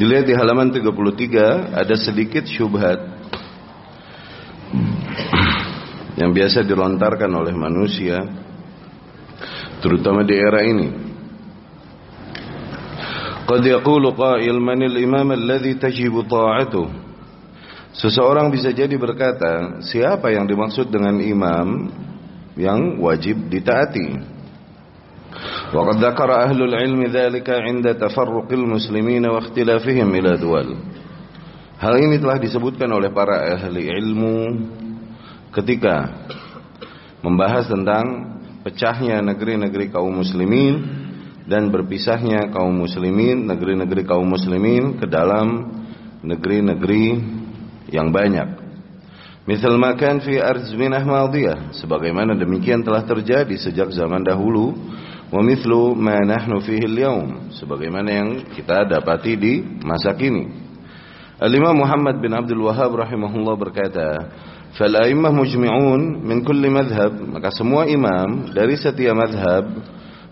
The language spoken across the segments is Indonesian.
Dilihat di halaman 33 ada sedikit syubhat yang biasa dilontarkan oleh manusia terutama di era ini. Qad yaqulu qail man al-imam alladhi tajibu ta'atuh. Seseorang bisa jadi berkata, siapa yang dimaksud dengan imam yang wajib ditaati? وقد ذكر أهل العلم ذلك عند تفرق المسلمين واختلافهم إلى دول Hal ini telah disebutkan oleh para ahli ilmu ketika membahas tentang pecahnya negeri-negeri kaum muslimin dan berpisahnya kaum muslimin, negeri-negeri kaum muslimin ke dalam negeri-negeri yang banyak. Misal makan fi arzminah madiyah, sebagaimana demikian telah terjadi sejak zaman dahulu wa mithlu ma nahnu fihi al-yawm sebagaimana yang kita dapati di masa kini. Al-Imam Muhammad bin Abdul Wahhab rahimahullah berkata fal a'immah mujmi'un min kulli madhhab. Maka semua imam dari setiap madhab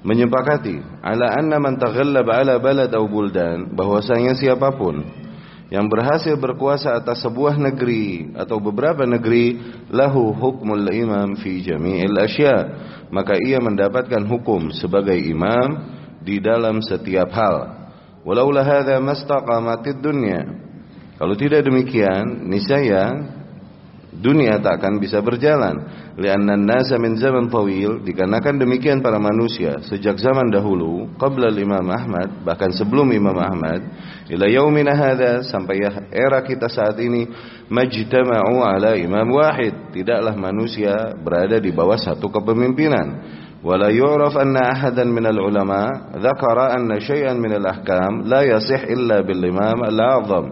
menyepakati ala anna man taghallaba ala balad aw buldan bahwasanya siapa pun yang berhasil berkuasa atas sebuah negeri atau beberapa negeri lahu hukmul imam fi jami'il asya maka ia mendapatkan hukum sebagai imam di dalam setiap hal. Walau hadza mastaqamatid dunya. Kalau tidak demikian, niscaya dunia tak akan bisa berjalan. Lianna nasa min zaman tawil dikarenakan demikian para manusia sejak zaman dahulu qabla Imam Ahmad bahkan sebelum Imam Ahmad ila yaumina hadza sampai era kita saat ini majtama'u ala imam wahid tidaklah manusia berada di bawah satu kepemimpinan ولا يعرف أن أحدا من العلماء ذكر أن شيئا من الأحكام لا يصح إلا بالإمام الأعظم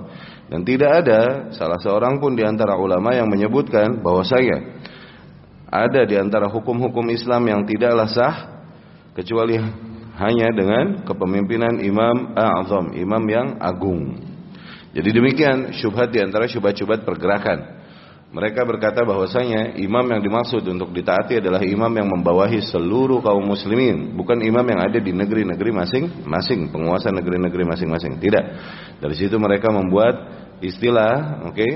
dan tidak ada salah seorang pun di antara ulama yang menyebutkan bahwa saya ada di antara hukum-hukum Islam yang tidaklah sah kecuali hanya dengan kepemimpinan imam a'zam, imam yang agung. Jadi demikian syubhat di antara syubhat-syubhat pergerakan. Mereka berkata bahwasanya imam yang dimaksud untuk ditaati adalah imam yang membawahi seluruh kaum muslimin, bukan imam yang ada di negeri-negeri masing-masing, penguasa negeri-negeri masing-masing. Tidak. Dari situ mereka membuat istilah, oke, okay,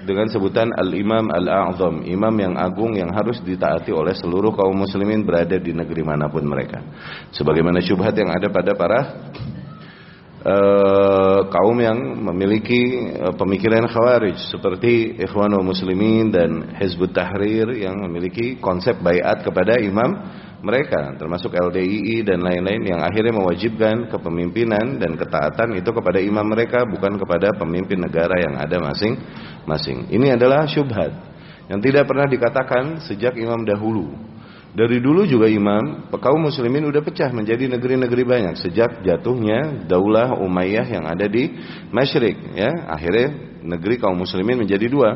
dengan sebutan al-imam al-a'zam, imam yang agung yang harus ditaati oleh seluruh kaum muslimin berada di negeri mana pun mereka. Sebagaimana syubhat yang ada pada para uh, kaum yang memiliki uh, pemikiran khawarij seperti Ikhwanul Muslimin dan Hizbut Tahrir yang memiliki konsep bayat kepada imam mereka termasuk LDII dan lain-lain yang akhirnya mewajibkan kepemimpinan dan ketaatan itu kepada imam mereka bukan kepada pemimpin negara yang ada masing-masing. Ini adalah syubhat yang tidak pernah dikatakan sejak imam dahulu. Dari dulu juga imam, kaum muslimin udah pecah menjadi negeri-negeri banyak sejak jatuhnya Daulah Umayyah yang ada di Masyrik ya. Akhirnya negeri kaum muslimin menjadi dua.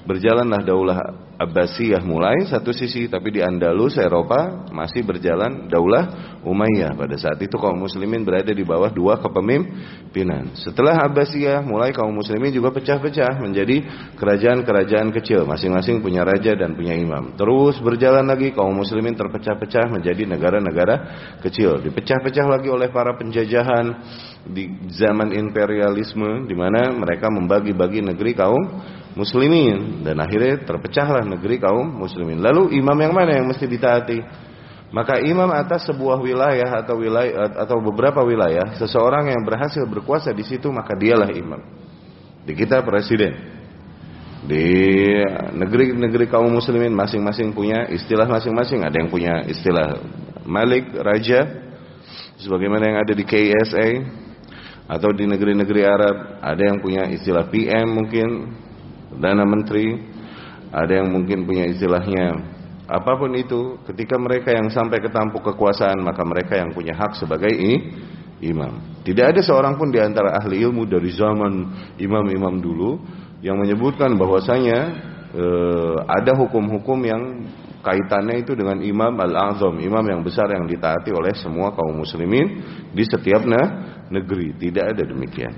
Berjalanlah Daulah Abbasiyah mulai satu sisi tapi di Andalus Eropa masih berjalan Daulah Umayyah. Pada saat itu kaum muslimin berada di bawah dua kepemimpinan. Setelah Abbasiyah mulai kaum muslimin juga pecah-pecah menjadi kerajaan-kerajaan kecil, masing-masing punya raja dan punya imam. Terus berjalan lagi kaum muslimin terpecah-pecah menjadi negara-negara kecil, dipecah-pecah lagi oleh para penjajahan di zaman imperialisme di mana mereka membagi-bagi negeri kaum muslimin dan akhirnya terpecahlah negeri kaum muslimin. Lalu imam yang mana yang mesti ditaati? Maka imam atas sebuah wilayah atau wilayah atau beberapa wilayah, seseorang yang berhasil berkuasa di situ maka dialah imam. Di kita presiden. Di negeri-negeri kaum muslimin masing-masing punya istilah masing-masing. Ada yang punya istilah malik, raja, sebagaimana yang ada di KSA atau di negeri-negeri Arab, ada yang punya istilah PM mungkin, Perdana Menteri, ada yang mungkin punya istilahnya apa pun itu, ketika mereka yang sampai ke tampuk kekuasaan, maka mereka yang punya hak sebagai imam. Tidak ada seorang pun di antara ahli ilmu dari zaman imam-imam dulu yang menyebutkan bahwasanya e, ada hukum-hukum yang kaitannya itu dengan imam al-azam, imam yang besar yang ditaati oleh semua kaum muslimin di setiap negeri. Tidak ada demikian.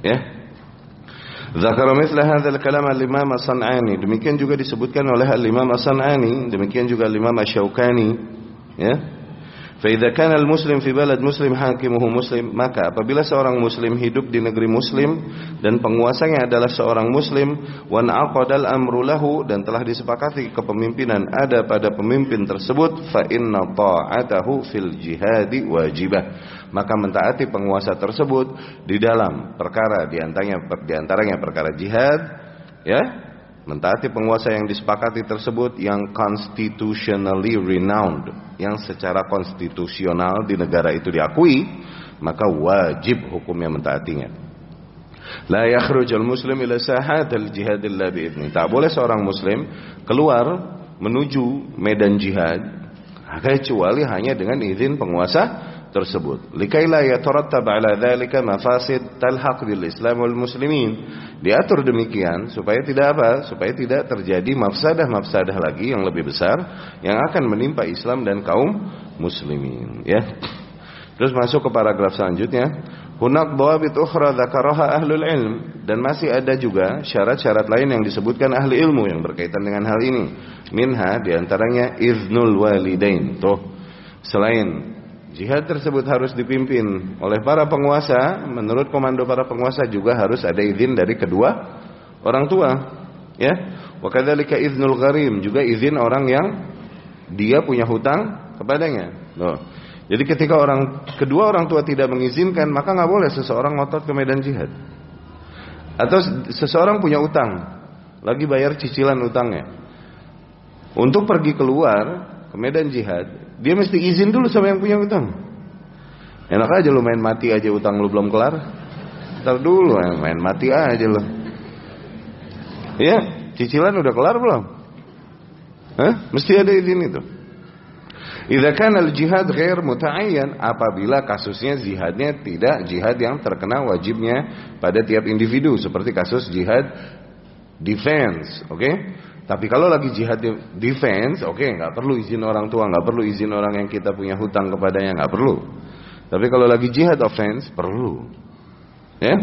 Ya. Zakara mislah hadzal kalam al-Imam As-San'ani. Demikian juga disebutkan oleh al-Imam As-San'ani, demikian juga al-Imam Asy-Syaukani, ya. Faidha kana al-muslim fi balad muslim hakimuhu muslim maka apabila seorang muslim hidup di negeri muslim dan penguasanya adalah seorang muslim wan aqadal amru lahu dan telah disepakati kepemimpinan ada pada pemimpin tersebut fa inna ta'atahu fil jihadi wajibah. Maka mentaati penguasa tersebut di dalam perkara di antaranya di antaranya perkara jihad ya Mentaati penguasa yang disepakati tersebut yang constitutionally renowned, yang secara konstitusional di negara itu diakui, maka wajib hukumnya mentaatinya. La yakhrujul muslim ila sahat al-jihad illa. Tak boleh seorang muslim keluar menuju medan jihad kecuali hanya dengan izin penguasa tersebut. Likaila yatarattab ala dzalika mafasid talhaq bil Islam wal muslimin. Diatur demikian supaya tidak apa? Supaya tidak terjadi mafsadah-mafsadah lagi yang lebih besar yang akan menimpa Islam dan kaum muslimin, ya. Terus masuk ke paragraf selanjutnya. Hunak dawabit ukhra dzakaraha ahlul ilm dan masih ada juga syarat-syarat lain yang disebutkan ahli ilmu yang berkaitan dengan hal ini. Minha di antaranya iznul walidain. Tuh, selain Jihad tersebut harus dipimpin oleh para penguasa. Menurut komando para penguasa juga harus ada izin dari kedua orang tua. Ya, wakadzalika iznul gharim juga izin orang yang dia punya hutang kepadanya. Loh. Jadi ketika orang kedua orang tua tidak mengizinkan, maka nggak boleh seseorang ngotot ke medan jihad. Atau seseorang punya utang, lagi bayar cicilan utangnya. Untuk pergi keluar ke medan jihad, dia mesti izin dulu sama yang punya utang. Enak aja lu main mati aja utang lu belum kelar. Ntar dulu ya, main mati aja lu. Iya, cicilan udah kelar belum? Hah? Mesti ada izin itu. Idza kana al-jihad ghair muta'ayyan apabila kasusnya jihadnya tidak jihad yang terkena wajibnya pada tiap individu seperti kasus jihad defense, oke? Okay? Tapi kalau lagi jihad defense, oke, okay, nggak perlu izin orang tua, nggak perlu izin orang yang kita punya hutang kepadanya, nggak perlu. Tapi kalau lagi jihad offense, perlu. Ya?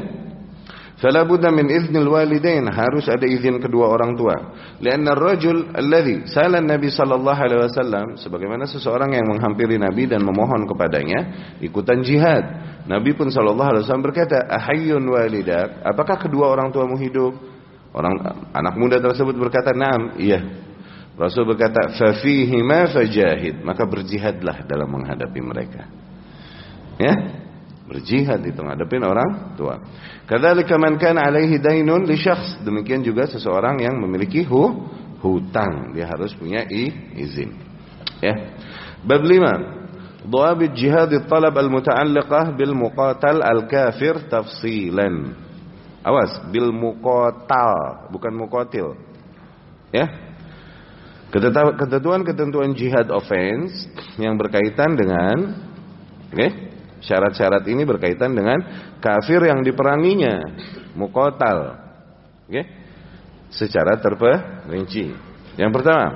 Fala budda min iznil walidain harus ada izin kedua orang tua. Lianna ar-rajul alladhi sala Nabi sallallahu alaihi wasallam sebagaimana seseorang yang menghampiri Nabi dan memohon kepadanya ikutan jihad. Nabi pun sallallahu alaihi wasallam berkata, "Ahayyun walidak?" Apakah kedua orang tuamu hidup? Orang anak muda tersebut berkata, "Naam, iya." Rasul berkata, "Fafihima fajahid." Maka berjihadlah dalam menghadapi mereka. Ya? Berjihad itu menghadapi orang tua. Kadzalika man kana alaihi dainun li syakhs. Demikian juga seseorang yang memiliki hu, hutang, dia harus punya i, izin. Ya. Bab 5. Dhawabit jihad talab al-muta'alliqah bil muqatal al-kafir tafsilan. Awas, bil mukotal, bukan mukotil. Ya. Ketentuan-ketentuan jihad offense yang berkaitan dengan oke, okay, syarat-syarat ini berkaitan dengan kafir yang diperanginya, mukotal. Oke. Okay? Secara terperinci. Yang pertama,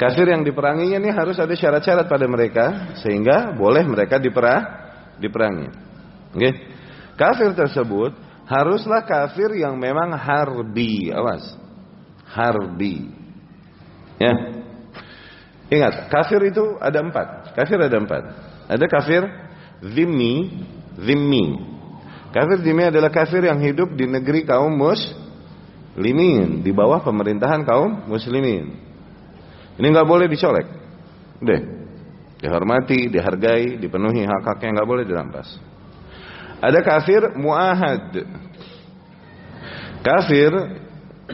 kafir yang diperanginya ini harus ada syarat-syarat pada mereka sehingga boleh mereka diperah diperangi. Oke. Okay? Kafir tersebut haruslah kafir yang memang harbi, awas. Harbi. Ya. Ingat, kafir itu ada empat. Kafir ada empat. Ada kafir zimmi, zimmi. Kafir zimmi adalah kafir yang hidup di negeri kaum muslimin, di bawah pemerintahan kaum muslimin. Ini nggak boleh dicolek. Deh. Dihormati, dihargai, dipenuhi hak-haknya nggak boleh dirampas. Ada kafir muahad. Kafir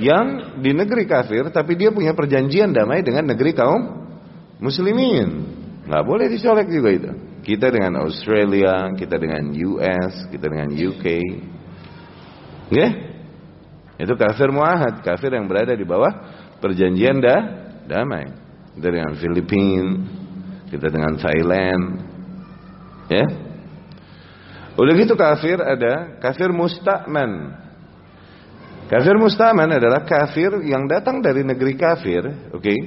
yang di negeri kafir tapi dia punya perjanjian damai dengan negeri kaum muslimin. Nggak boleh dicolek juga itu. Kita dengan Australia, kita dengan US, kita dengan UK. Ya? Itu kafir muahad, kafir yang berada di bawah perjanjian dah damai. Kita dengan Filipina, kita dengan Thailand. Ya? Udah gitu kafir ada kafir musta'man. Kafir musta'man adalah kafir yang datang dari negeri kafir, oke, okay,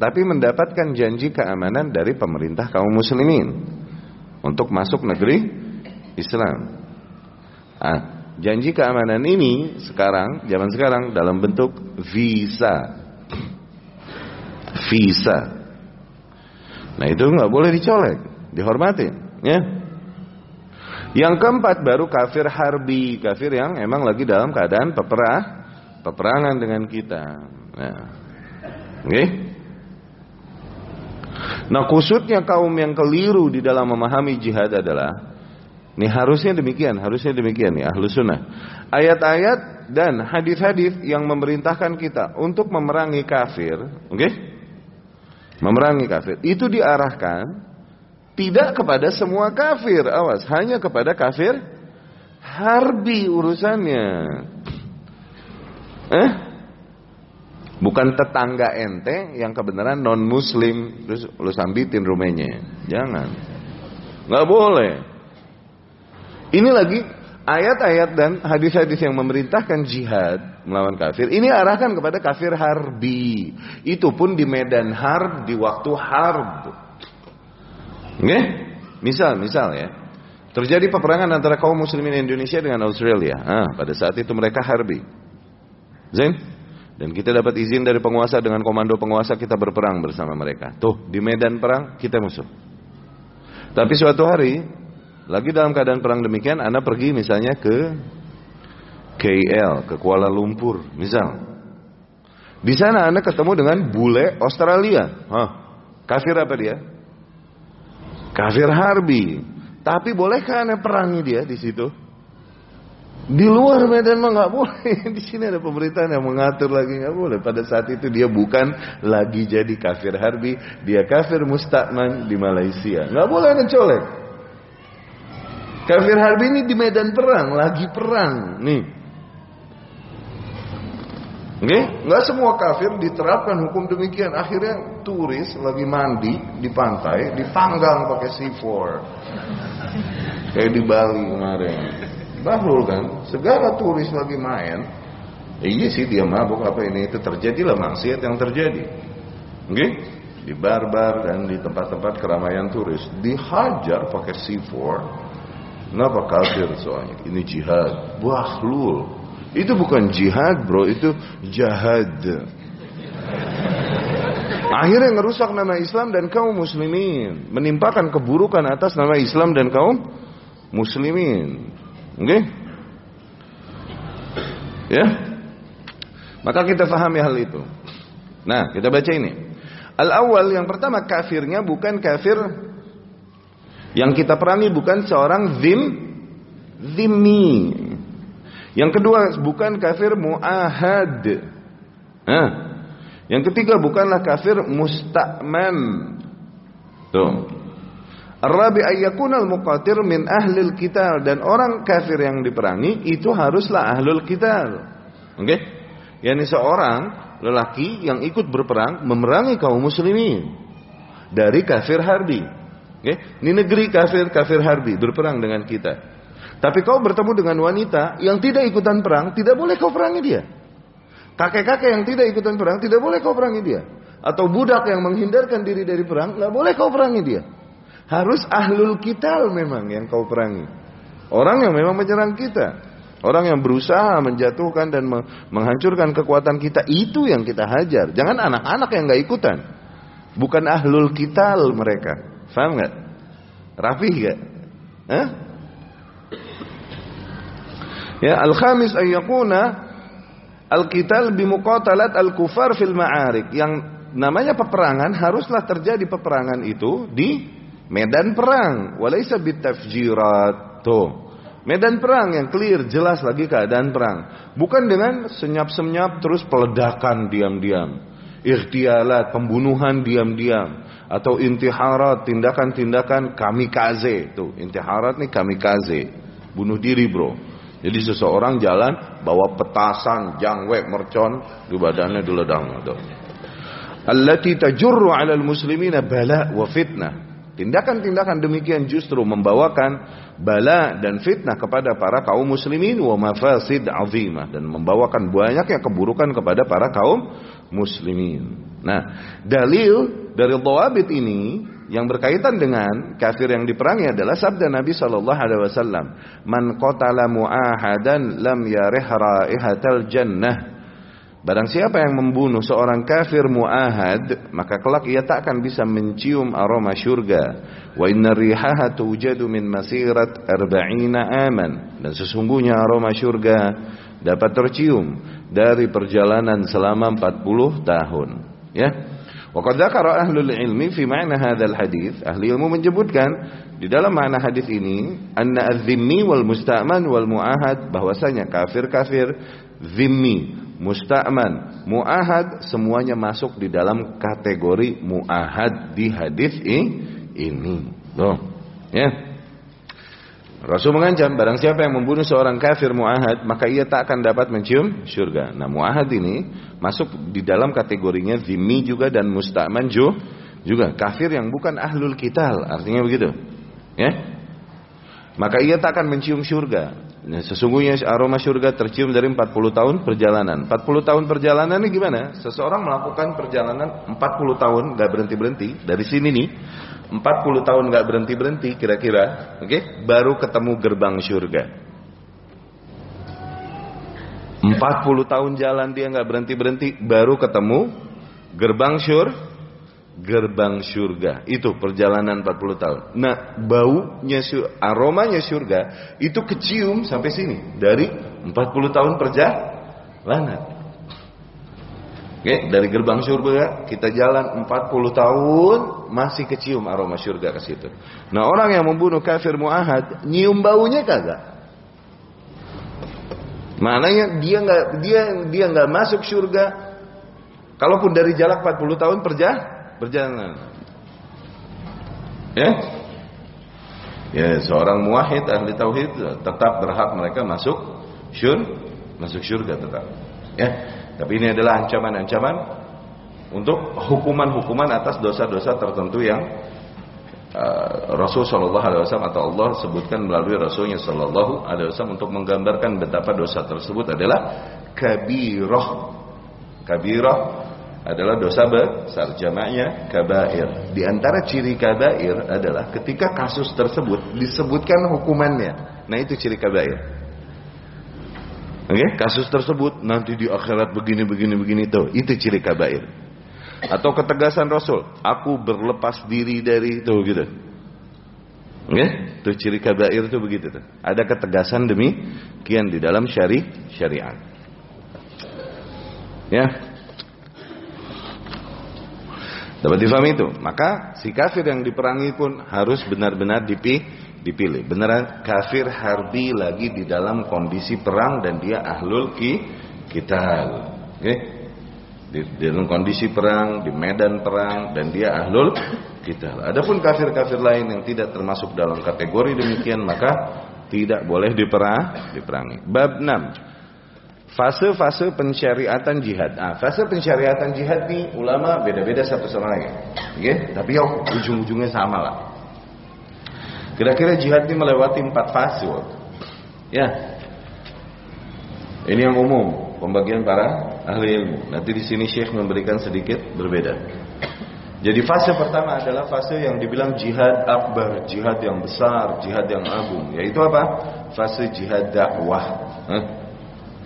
tapi mendapatkan janji keamanan dari pemerintah kaum muslimin untuk masuk negeri Islam. Ah, janji keamanan ini sekarang, zaman sekarang dalam bentuk visa. Visa. Nah itu nggak boleh dicolek. dihormati, ya. Yang keempat baru kafir harbi, kafir yang emang lagi dalam keadaan peperah, peperangan dengan kita. Nah, oke. Okay? Nah kusutnya kaum yang keliru di dalam memahami jihad adalah ini harusnya demikian, harusnya demikian ya ahlu sunnah. Ayat-ayat dan hadis-hadis yang memerintahkan kita untuk memerangi kafir, oke? Okay? Memerangi kafir itu diarahkan tidak kepada semua kafir, awas, hanya kepada kafir harbi urusannya. Eh? Bukan tetangga ente yang kebenaran non muslim terus lu sambitin rumahnya. Jangan. Nggak boleh. Ini lagi ayat-ayat dan hadis-hadis yang memerintahkan jihad melawan kafir. Ini arahkan kepada kafir harbi. Itu pun di medan harb di waktu harb. Oke? Misal, misal ya. Terjadi peperangan antara kaum muslimin Indonesia dengan Australia. Ah, pada saat itu mereka harbi. Zain? Dan kita dapat izin dari penguasa dengan komando penguasa kita berperang bersama mereka. Tuh, di medan perang kita musuh. Tapi suatu hari, lagi dalam keadaan perang demikian, Anda pergi misalnya ke KL, ke Kuala Lumpur, misal. Di sana Anda ketemu dengan bule Australia. Hah, kafir apa dia? Kafir harbi. Tapi bolehkah anda perangi dia di situ? Di luar medan mah nggak boleh. Di sini ada pemerintahan yang mengatur lagi nggak boleh. Pada saat itu dia bukan lagi jadi kafir harbi, dia kafir mustakman di Malaysia. Nggak boleh anda colek. Kafir harbi ini di medan perang, lagi perang. Nih, okay? nggak semua kafir diterapkan hukum demikian. Akhirnya turis lagi mandi di pantai, dipanggang pakai C4. Kayak di Bali kemarin. Bahlul kan, segala turis lagi main. iya sih dia mabuk apa ini itu terjadilah maksiat yang terjadi. Okay? Di bar-bar dan di tempat-tempat keramaian turis dihajar pakai C4. Kenapa kafir soalnya? Ini jihad. Bahlul. Itu bukan jihad bro, itu jahad. Akhirnya ngerusak nama Islam dan kaum muslimin. Menimpakan keburukan atas nama Islam dan kaum muslimin. Oke? Okay? Ya? Maka kita fahami hal itu. Nah, kita baca ini. Al-awwal yang pertama kafirnya bukan kafir yang kita perangi bukan seorang zim zimmi yang kedua bukan kafir muahad. Nah, yang ketiga bukanlah kafir musta'man. Tuh. Ar-rabi ayyakuna al-muqatir min ahlil kital dan orang kafir yang diperangi itu haruslah ahlul kital. Oke? Okay? Yani seorang lelaki yang ikut berperang memerangi kaum muslimin dari kafir harbi. Oke? Okay? Ini negeri kafir kafir harbi berperang dengan kita. Tapi kau bertemu dengan wanita yang tidak ikutan perang, tidak boleh kau perangi dia. Kakek-kakek yang tidak ikutan perang, tidak boleh kau perangi dia. Atau budak yang menghindarkan diri dari perang, nggak boleh kau perangi dia. Harus ahlul kital memang yang kau perangi. Orang yang memang menyerang kita. Orang yang berusaha menjatuhkan dan menghancurkan kekuatan kita, itu yang kita hajar. Jangan anak-anak yang nggak ikutan. Bukan ahlul kital mereka. Faham nggak? Rapih gak? Hah? Ya, al-khamis ayyakuna al-qital bimuqatalat al-kufar fil ma'arik. Yang namanya peperangan haruslah terjadi peperangan itu di medan perang, walaysa bitafjirat. Medan perang yang clear, jelas lagi keadaan perang. Bukan dengan senyap-senyap terus peledakan diam-diam. Ikhtialat, pembunuhan diam-diam. Atau intiharat, tindakan-tindakan kamikaze. Tuh, intiharat nih kamikaze. Bunuh diri bro. Jadi seseorang jalan bawa petasan, jangwe, mercon di badannya diledang. Allati tajurru 'alal muslimina bala wa fitnah. Tindakan-tindakan demikian justru membawakan bala dan fitnah kepada para kaum muslimin wa mafasid azimah dan membawakan banyaknya keburukan kepada para kaum muslimin. Nah, dalil dari dhawabit ini yang berkaitan dengan kafir yang diperangi adalah sabda Nabi Shallallahu Alaihi Wasallam, "Man qatala mu'ahadan lam yarih raihatal jannah." Barang siapa yang membunuh seorang kafir muahad, maka kelak ia tak akan bisa mencium aroma syurga. Wa inna rihaha tujadu min masirat arba'ina aman. Dan sesungguhnya aroma syurga dapat tercium dari perjalanan selama 40 tahun. Ya. Wa dzakara ahlul ilmi fi ma'na hadzal hadis, ahli ilmu menyebutkan di dalam makna hadis ini anna az-zimmi wal musta'man wal muahad bahwasanya kafir-kafir zimmi musta'man, mu'ahad semuanya masuk di dalam kategori mu'ahad di hadis ini. Loh, ya. Rasul mengancam barang siapa yang membunuh seorang kafir mu'ahad maka ia tak akan dapat mencium surga. Nah, mu'ahad ini masuk di dalam kategorinya zimmi juga dan musta'man juga kafir yang bukan ahlul kital, artinya begitu. Ya. Maka ia tak akan mencium surga. Nah, sesungguhnya aroma surga tercium dari 40 tahun perjalanan. 40 tahun perjalanan ini gimana? Seseorang melakukan perjalanan 40 tahun gak berhenti-berhenti dari sini nih. 40 tahun gak berhenti-berhenti kira-kira, oke? Okay? Baru ketemu gerbang surga. 40 tahun jalan dia gak berhenti-berhenti baru ketemu gerbang surga gerbang surga. Itu perjalanan 40 tahun. Nah, baunya aromanya surga itu kecium sampai sini dari 40 tahun perjalanan. Oke, dari gerbang surga kita jalan 40 tahun masih kecium aroma surga ke situ. Nah, orang yang membunuh kafir muahad nyium baunya kagak? Maknanya dia nggak dia dia nggak masuk surga. Kalaupun dari jarak 40 tahun perjalanan berjalan. Ya? Ya, seorang muwahhid ahli tauhid tetap berhak mereka masuk syur masuk surga tetap. Ya. Tapi ini adalah ancaman-ancaman untuk hukuman-hukuman atas dosa-dosa tertentu yang uh, Rasul Shallallahu Alaihi Wasallam atau Allah sebutkan melalui Rasulnya Shallallahu Alaihi Wasallam untuk menggambarkan betapa dosa tersebut adalah kabiroh, kabiroh adalah dosa besar jamaknya kabair. Di antara ciri kabair adalah ketika kasus tersebut disebutkan hukumannya. Nah itu ciri kabair. Oke, okay? kasus tersebut nanti di akhirat begini begini begini itu itu ciri kabair. Atau ketegasan Rasul, aku berlepas diri dari itu gitu. Oke, okay? itu ciri kabair itu begitu tuh. Ada ketegasan demi kian di dalam syari syariat. Ya, Dapat difahami itu. Maka si kafir yang diperangi pun harus benar-benar dipilih. Beneran kafir harbi lagi di dalam kondisi perang dan dia ahlul ki kita. Oke. Okay? Di, dalam kondisi perang, di medan perang dan dia ahlul kita. Adapun kafir-kafir lain yang tidak termasuk dalam kategori demikian maka tidak boleh diperang, diperangi. Bab 6. Fase-fase pensyariatan jihad. Ah, fase pensyariatan jihad nih ulama beda-beda satu sama lain. Okay? Tapi ya ujung-ujungnya sama lah. Kira-kira jihad ini melewati empat fase. Ya. Ini yang umum, pembagian para ahli ilmu. Nanti di sini Syekh memberikan sedikit berbeda. Jadi fase pertama adalah fase yang dibilang jihad akbar, jihad yang besar, jihad yang agung. Yaitu apa? Fase jihad dakwah. Hah?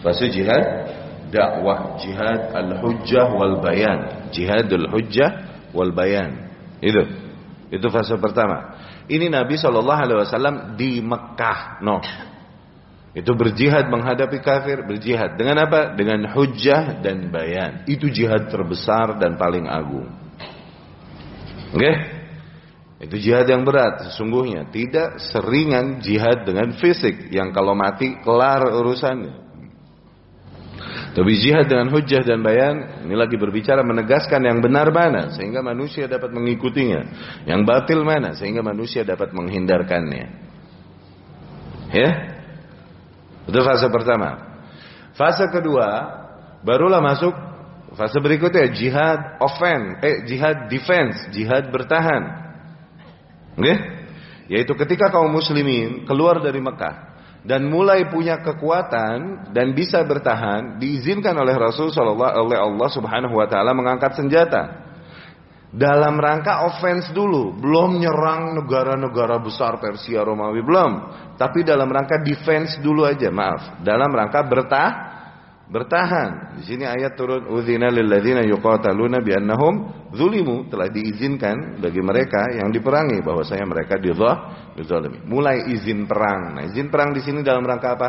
Fase jihad dakwah, jihad al-hujjah wal bayan, jihad al-hujjah wal bayan. Itu. Itu fase pertama. Ini Nabi Shallallahu alaihi wasallam di Mekah. No. Itu berjihad menghadapi kafir, berjihad dengan apa? Dengan hujjah dan bayan. Itu jihad terbesar dan paling agung. Oke? Okay? Itu jihad yang berat sesungguhnya, tidak seringan jihad dengan fisik yang kalau mati kelar urusannya. Tapi jihad dengan hujah dan bayan ini lagi berbicara menegaskan yang benar mana sehingga manusia dapat mengikutinya, yang batil mana sehingga manusia dapat menghindarkannya. Ya? Itu fase pertama. Fase kedua barulah masuk fase berikutnya jihad offense, eh jihad defense, jihad bertahan. Oke? Okay? Yaitu ketika kaum muslimin keluar dari Mekah dan mulai punya kekuatan dan bisa bertahan diizinkan oleh Rasul sallallahu oleh Allah Subhanahu wa taala mengangkat senjata. Dalam rangka offense dulu, belum nyerang negara-negara besar Persia Romawi belum, tapi dalam rangka defense dulu aja, maaf, dalam rangka bertah bertahan. Di sini ayat turun udzina lil ladzina yuqataluna bi annahum zulimu telah diizinkan bagi mereka yang diperangi bahwasanya mereka dizalimi. Mulai izin perang. Nah, izin perang di sini dalam rangka apa?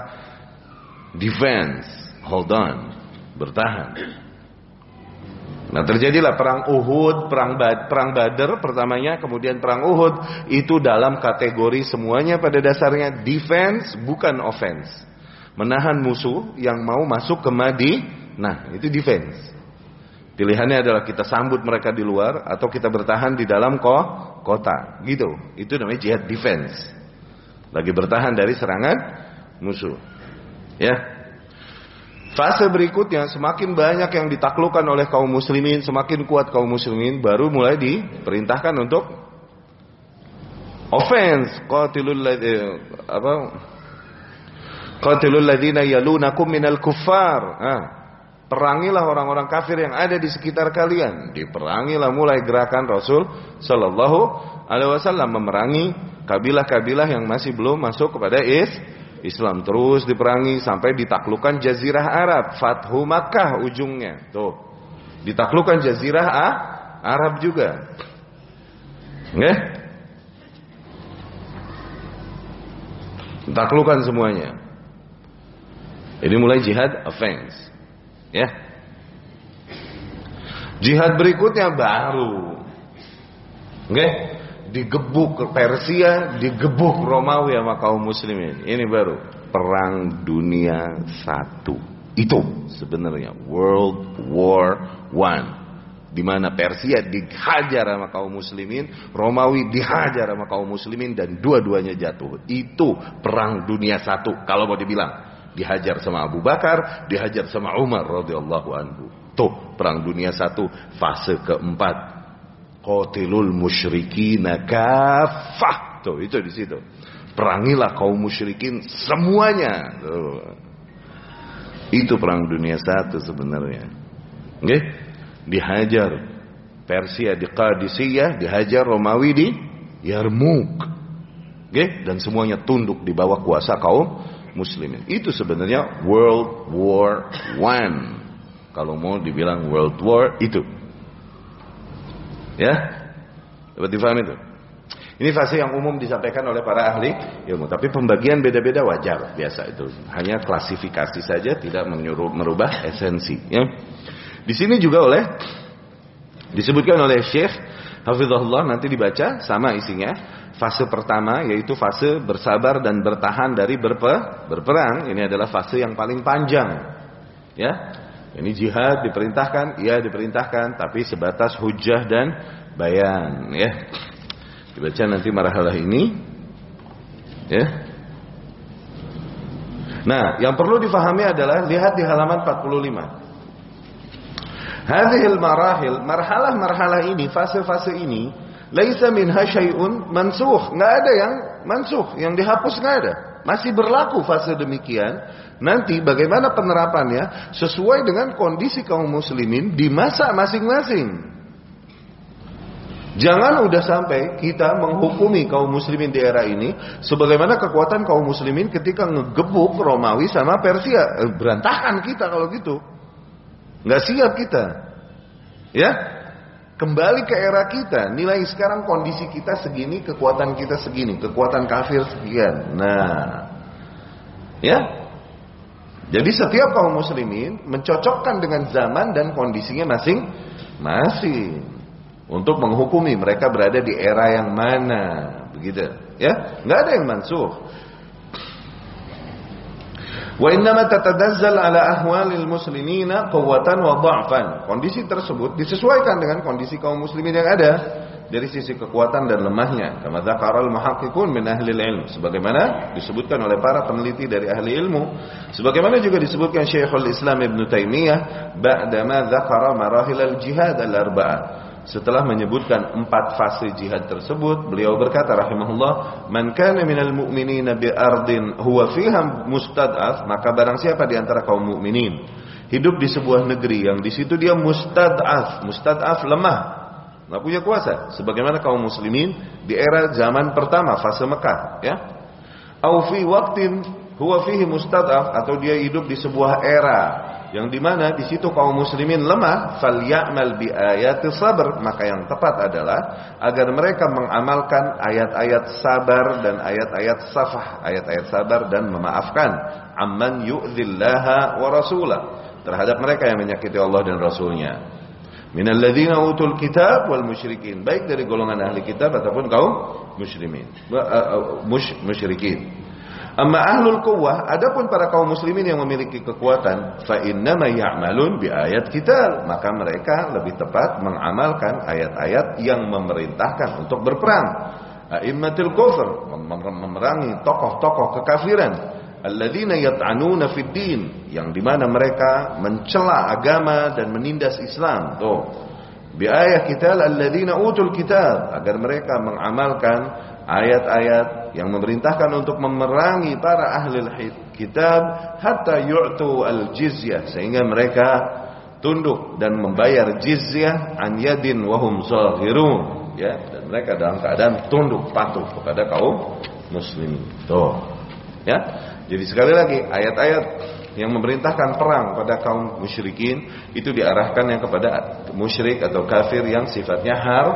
Defense, hold on, bertahan. Nah terjadilah perang Uhud, perang Bad, perang Badar pertamanya, kemudian perang Uhud itu dalam kategori semuanya pada dasarnya defense bukan offense menahan musuh yang mau masuk ke Madi. Nah, itu defense. Pilihannya adalah kita sambut mereka di luar atau kita bertahan di dalam kota, gitu. Itu namanya jihad defense. Lagi bertahan dari serangan musuh. Ya. Fase berikutnya semakin banyak yang ditaklukkan oleh kaum muslimin, semakin kuat kaum muslimin, baru mulai diperintahkan untuk offense, qatilul apa Qatilul ladzina yalunakum minal kuffar. Ah, perangilah orang-orang kafir yang ada di sekitar kalian. Diperangilah mulai gerakan Rasul sallallahu alaihi wasallam memerangi kabilah-kabilah yang masih belum masuk kepada is Islam terus diperangi sampai ditaklukkan jazirah Arab, Fathu Makkah ujungnya. Tuh. Ditaklukkan jazirah ah, Arab juga. Nggih? Ditaklukkan semuanya. Ini mulai jihad offense. Ya. Jihad berikutnya baru. Oke? Digebuk Persia, digebuk Romawi sama kaum muslimin. Ini baru perang dunia satu. Itu sebenarnya World War One di mana Persia dihajar sama kaum muslimin, Romawi dihajar sama kaum muslimin dan dua-duanya jatuh. Itu perang dunia satu kalau mau dibilang dihajar sama Abu Bakar, dihajar sama Umar radhiyallahu anhu. Tuh perang dunia satu fase keempat. Qatilul musyrikina kafah. Tuh itu di situ. Perangilah kaum musyrikin semuanya. Tuh. Itu perang dunia satu sebenarnya. Nggih? Dihajar Persia di Qadisiyah, dihajar Romawi di Yarmouk. Nggih? Dan semuanya tunduk di bawah kuasa kaum muslimin. Itu sebenarnya World War One. Kalau mau dibilang World War itu. Ya? Dapat difahami itu? Ini fase yang umum disampaikan oleh para ahli ilmu. Tapi pembagian beda-beda wajar, biasa itu. Hanya klasifikasi saja, tidak menyuruh merubah esensi. Ya. Di sini juga oleh disebutkan oleh Syekh Hafizahullah nanti dibaca sama isinya fase pertama yaitu fase bersabar dan bertahan dari berpe, berperang. Ini adalah fase yang paling panjang. Ya ini jihad diperintahkan iya diperintahkan tapi sebatas hujah dan bayan ya. Dibaca nanti marhalah ini ya. Nah yang perlu difahami adalah lihat di halaman 45 Hadhil marahil, marhalah-marhalah ini, fase-fase ini Laisa minha syai'un mansuh. Nggak ada yang mansuh, yang dihapus nggak ada. Masih berlaku fase demikian. Nanti bagaimana penerapannya sesuai dengan kondisi kaum muslimin di masa masing-masing. Jangan udah sampai kita menghukumi kaum muslimin di era ini sebagaimana kekuatan kaum muslimin ketika ngegebuk Romawi sama Persia. Eh, berantakan kita kalau gitu. Nggak siap kita. Ya, Kembali ke era kita, nilai sekarang kondisi kita segini, kekuatan kita segini, kekuatan kafir sekian. Nah, ya. Jadi setiap kaum muslimin mencocokkan dengan zaman dan kondisinya masing-masing untuk menghukumi mereka berada di era yang mana, begitu. Ya, nggak ada yang mansuh. Wa innama tatadazzal ala ahwalil muslimina quwwatan wa dha'fan. Kondisi tersebut disesuaikan dengan kondisi kaum muslimin yang ada dari sisi kekuatan dan lemahnya. Kama dzakara al-muhaqqiqun min ahli ilm. Sebagaimana disebutkan oleh para peneliti dari ahli ilmu. Sebagaimana juga disebutkan Syekhul Islam Ibn Taimiyah ba'da ma dzakara marahil al-jihad al-arba'ah setelah menyebutkan empat fase jihad tersebut, beliau berkata rahimahullah, "Man kana minal mu'minina bi ardin huwa fiha mustad'af, maka barang siapa di antara kaum mukminin hidup di sebuah negeri yang di situ dia mustad'af, mustad'af lemah, nggak punya kuasa, sebagaimana kaum muslimin di era zaman pertama fase Mekah, ya. Au fi waqtin huwa fihi mustad'af atau dia hidup di sebuah era yang di mana di situ kaum muslimin lemah. Falyamal bi ayati sabr. Maka yang tepat adalah agar mereka mengamalkan ayat-ayat sabar dan ayat-ayat safah. Ayat-ayat sabar dan memaafkan. Amman yu'dzillaha wa rasulah. Terhadap mereka yang menyakiti Allah dan Rasulnya. Minal ladzina utul kitab wal musyrikin. Baik dari golongan ahli kitab ataupun kaum muslimin. Uh, uh, musyrikin Amma ahlul quwwah, adapun para kaum muslimin yang memiliki kekuatan, fa innama ya'malun bi ayat kita, maka mereka lebih tepat mengamalkan ayat-ayat yang memerintahkan untuk berperang. A'immatul kufr, memerangi tokoh-tokoh kekafiran. Alladzina yat'anuna fid din, yang di mana mereka mencela agama dan menindas Islam. Tuh. Bi ayat kita alladzina utul kitab, agar mereka mengamalkan ayat-ayat yang memerintahkan untuk memerangi para ahli kitab hatta yu'tu al-jizyah sehingga mereka tunduk dan membayar jizyah an yadin wahum zahirun ya. Dan mereka dalam keadaan tunduk patuh kepada kaum muslimin. Tuh ya. Jadi sekali lagi ayat-ayat yang memerintahkan perang pada kaum musyrikin itu diarahkan yang kepada musyrik atau kafir yang sifatnya har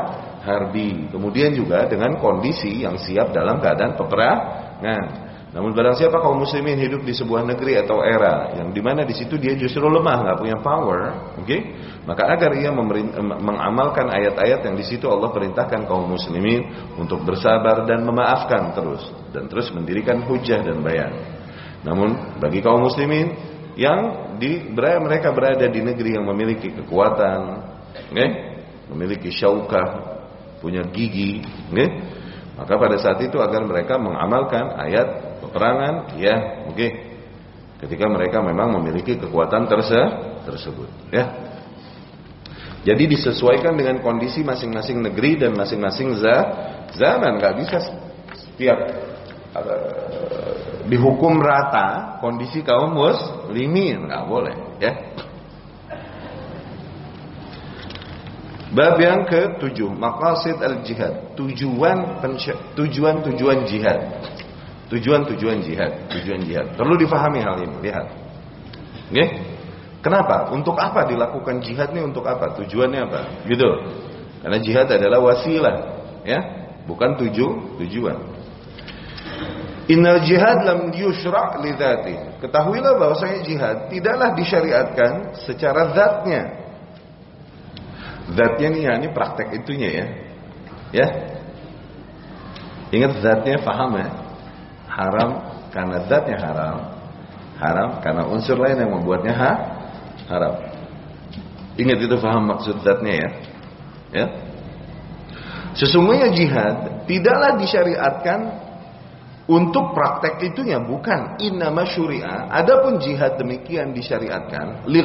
harbi. Kemudian juga dengan kondisi yang siap dalam keadaan peperangan. Namun barang siapa kaum muslimin hidup di sebuah negeri atau era yang di mana di situ dia justru lemah, nggak punya power, oke? Okay? Maka agar ia mengamalkan ayat-ayat yang di situ Allah perintahkan kaum muslimin untuk bersabar dan memaafkan terus dan terus mendirikan hujah dan bayan. Namun bagi kaum muslimin yang di mereka berada di negeri yang memiliki kekuatan, okay? memiliki syaukah, punya gigi, okay? maka pada saat itu agar mereka mengamalkan ayat peperangan, ya, oke. Ketika mereka memang memiliki kekuatan terse tersebut, ya. Jadi disesuaikan dengan kondisi masing-masing negeri dan masing-masing zaman, nggak bisa setiap uh, dihukum rata kondisi kaum muslimin, nggak boleh, ya. Bab yang ke-7, maqasid al-jihad, tujuan tujuan-tujuan jihad. Tujuan-tujuan jihad, tujuan jihad. Perlu difahami hal ini, lihat. Oke? Kenapa? Untuk apa dilakukan jihad ini untuk apa? Tujuannya apa? Gitu. Karena jihad adalah wasilah, ya, bukan tuju, tujuan. Innal jihad lam yushra' li Ketahuilah bahwasanya jihad tidaklah disyariatkan secara zatnya, Zatnya nih ya, ini praktek itunya ya. Ya. Ingat zatnya paham ya. Haram karena zatnya haram. Haram karena unsur lain yang membuatnya ha? haram. Ingat itu paham maksud zatnya ya. Ya. Sesungguhnya jihad tidaklah disyariatkan untuk praktek itunya bukan innama syuri'ah. Adapun jihad demikian disyariatkan li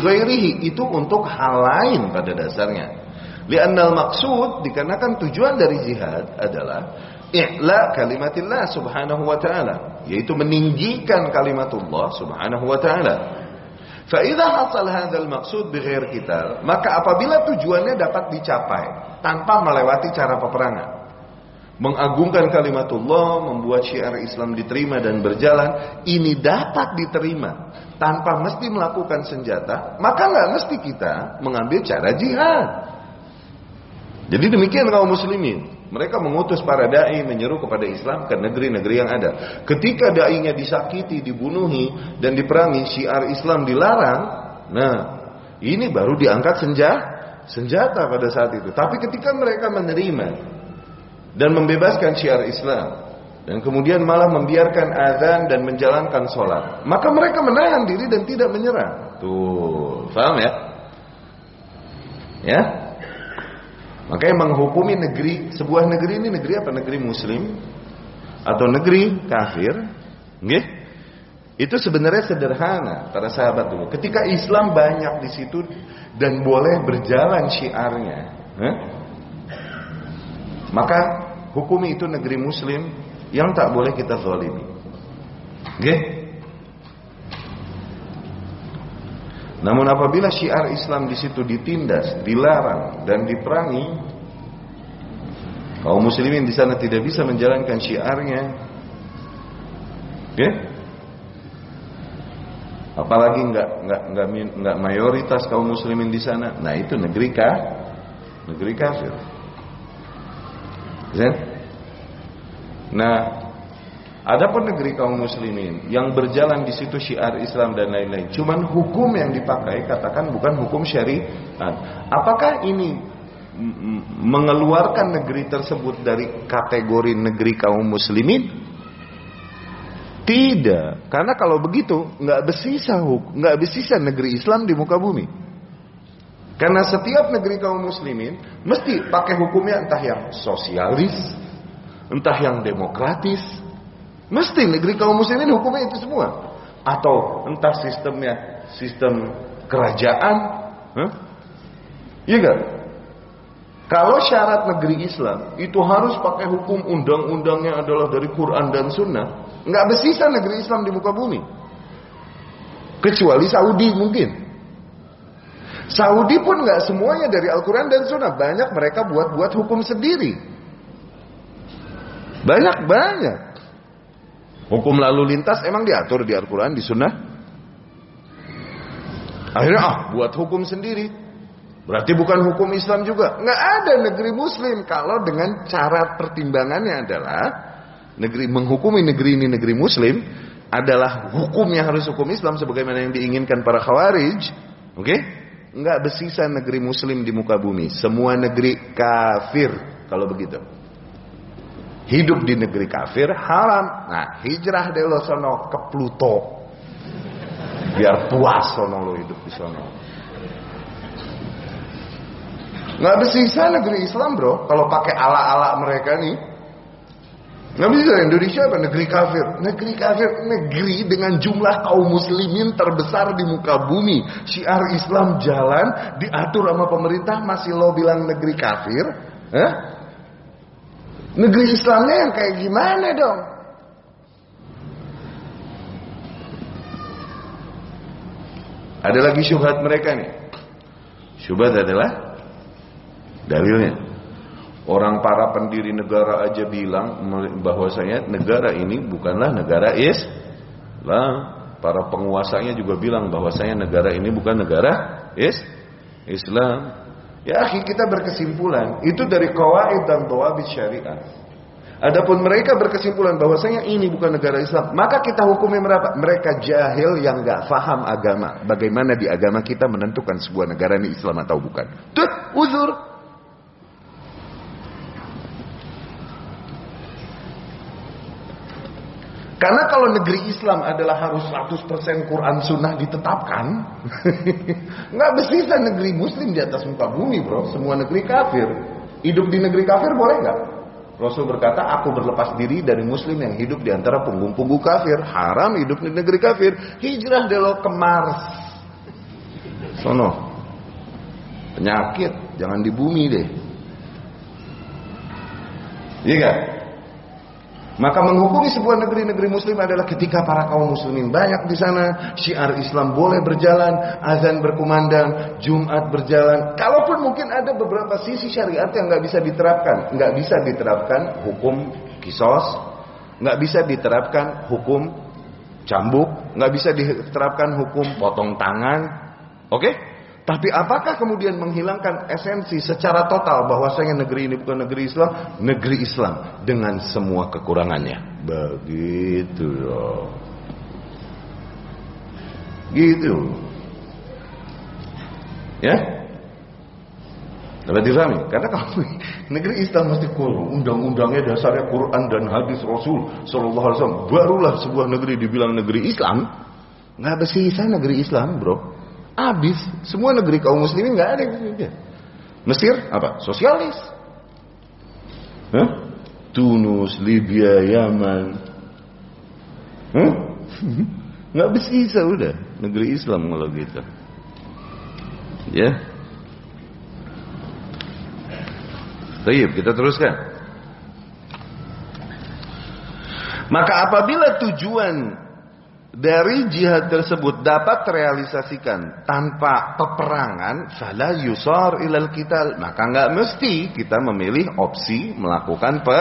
itu untuk hal lain pada dasarnya. Li'annal maksud dikarenakan tujuan dari jihad adalah i'la kalimatillah subhanahu wa ta'ala yaitu meninggikan kalimatullah subhanahu wa ta'ala. Fa idza hasal hadzal maqsud bighair kita, maka apabila tujuannya dapat dicapai tanpa melewati cara peperangan, mengagungkan kalimatullah, membuat syiar Islam diterima dan berjalan, ini dapat diterima tanpa mesti melakukan senjata, maka nggak mesti kita mengambil cara jihad. Jadi demikian kaum muslimin. Mereka mengutus para dai menyeru kepada Islam ke negeri-negeri yang ada. Ketika dai-nya disakiti, dibunuhi dan diperangi, syiar Islam dilarang. Nah, ini baru diangkat senjata senjata pada saat itu. Tapi ketika mereka menerima dan membebaskan syiar Islam dan kemudian malah membiarkan azan dan menjalankan sholat, maka mereka menahan diri dan tidak menyerah. Tuh, paham ya? Ya, Makanya menghukumi negeri sebuah negeri ini negeri apa? Negeri muslim atau negeri kafir, nggih? Itu sebenarnya sederhana para sahabat dulu. Ketika Islam banyak di situ dan boleh berjalan syiarnya, eh? maka hukumi itu negeri muslim yang tak boleh kita zalimi. Nggih? Namun apabila syiar Islam di situ ditindas, dilarang dan diperangi, kaum muslimin di sana tidak bisa menjalankan syiarnya. Okay? Apalagi nggak nggak nggak nggak mayoritas kaum muslimin di sana. Nah itu negeri kah? Negeri kafir. Ya? Nah, adapun negeri kaum muslimin yang berjalan di situ syiar Islam dan lain-lain, cuman hukum yang dipakai katakan bukan hukum syariat. Apakah ini mengeluarkan negeri tersebut dari kategori negeri kaum muslimin? Tidak, karena kalau begitu nggak bersisa nggak bersisa negeri Islam di muka bumi. Karena setiap negeri kaum muslimin mesti pakai hukumnya entah yang sosialis, entah yang demokratis. Mesti negeri kaum muslimin hukumnya itu semua. Atau entah sistemnya sistem kerajaan. Huh? Iya gak? Kalau syarat negeri Islam itu harus pakai hukum undang-undangnya adalah dari Quran dan Sunnah, nggak bersisa negeri Islam di muka bumi. Kecuali Saudi mungkin. Saudi pun nggak semuanya dari Al-Quran dan Sunnah. Banyak mereka buat-buat hukum sendiri. Banyak-banyak. Hukum lalu lintas emang diatur di Al-Quran, di Sunnah. Akhirnya ah, buat hukum sendiri. Berarti bukan hukum Islam juga. Nggak ada negeri Muslim kalau dengan cara pertimbangannya adalah negeri menghukumi negeri ini negeri Muslim adalah hukumnya harus hukum Islam sebagaimana yang diinginkan para Khawarij. Oke? Okay? Nggak bersisa negeri Muslim di muka bumi. Semua negeri kafir kalau begitu. Hidup di negeri kafir haram. Nah, hijrah deh lo sono ke Pluto. Biar puas sono lo hidup di sono. Nggak bersisa negeri Islam bro. Kalau pakai ala-ala mereka nih. Nggak bisa Indonesia apa? Negeri kafir. Negeri kafir. Negeri dengan jumlah kaum muslimin terbesar di muka bumi. Syiar Islam jalan. Diatur sama pemerintah. Masih lo bilang negeri kafir. Hah? Negeri Islamnya yang kayak gimana dong? Ada lagi syubhat mereka nih. Syubhat adalah Dalilnya, orang para pendiri negara aja bilang bahwasanya negara ini bukanlah negara Islam. Para penguasanya juga bilang bahwasanya negara ini bukan negara is Islam. Ya, akhir kita berkesimpulan itu dari kawaid dan tawabit syariah. Adapun mereka berkesimpulan bahwasanya ini bukan negara Islam, maka kita hukumi mereka mereka jahil yang nggak faham agama. Bagaimana di agama kita menentukan sebuah negara ini Islam atau bukan? Tuh, uzur. Karena kalau negeri Islam adalah harus 100% Quran Sunnah ditetapkan, nggak bisa negeri Muslim di atas muka bumi, bro. Semua negeri kafir. Hidup di negeri kafir boleh nggak? Rasul berkata, aku berlepas diri dari Muslim yang hidup di antara punggung-punggung kafir. Haram hidup di negeri kafir. Hijrah lo ke Mars. Sono. Penyakit, jangan di bumi deh. Iya gak? Maka menghukumi sebuah negeri-negeri muslim adalah ketika para kaum muslimin banyak di sana, syiar Islam boleh berjalan, azan berkumandang, Jumat berjalan. Kalaupun mungkin ada beberapa sisi syariat yang nggak bisa diterapkan, nggak bisa diterapkan hukum kisos, nggak bisa diterapkan hukum cambuk, nggak bisa diterapkan hukum potong tangan. Oke? Okay? Tapi apakah kemudian menghilangkan esensi secara total bahwasanya negeri ini bukan negeri Islam, negeri Islam dengan semua kekurangannya. Begitu loh. Gitu. Ya? Dapat difahami? Karena kalau negeri Islam mesti undang-undangnya dasarnya Quran dan hadis Rasul Sallallahu Alaihi Wasallam. Barulah sebuah negeri dibilang negeri Islam. Nggak bersisa negeri Islam, bro. Habis. Semua negeri kaum muslimin nggak ada yang Mesir apa? Sosialis. Hah? Tunus, Libya, Yaman. Nggak bisa udah negeri Islam kalau gitu. Ya. Baik, kita teruskan. Maka apabila tujuan dari jihad tersebut dapat terrealisasikan tanpa peperangan fala yusar ilal kita maka nggak mesti kita memilih opsi melakukan pe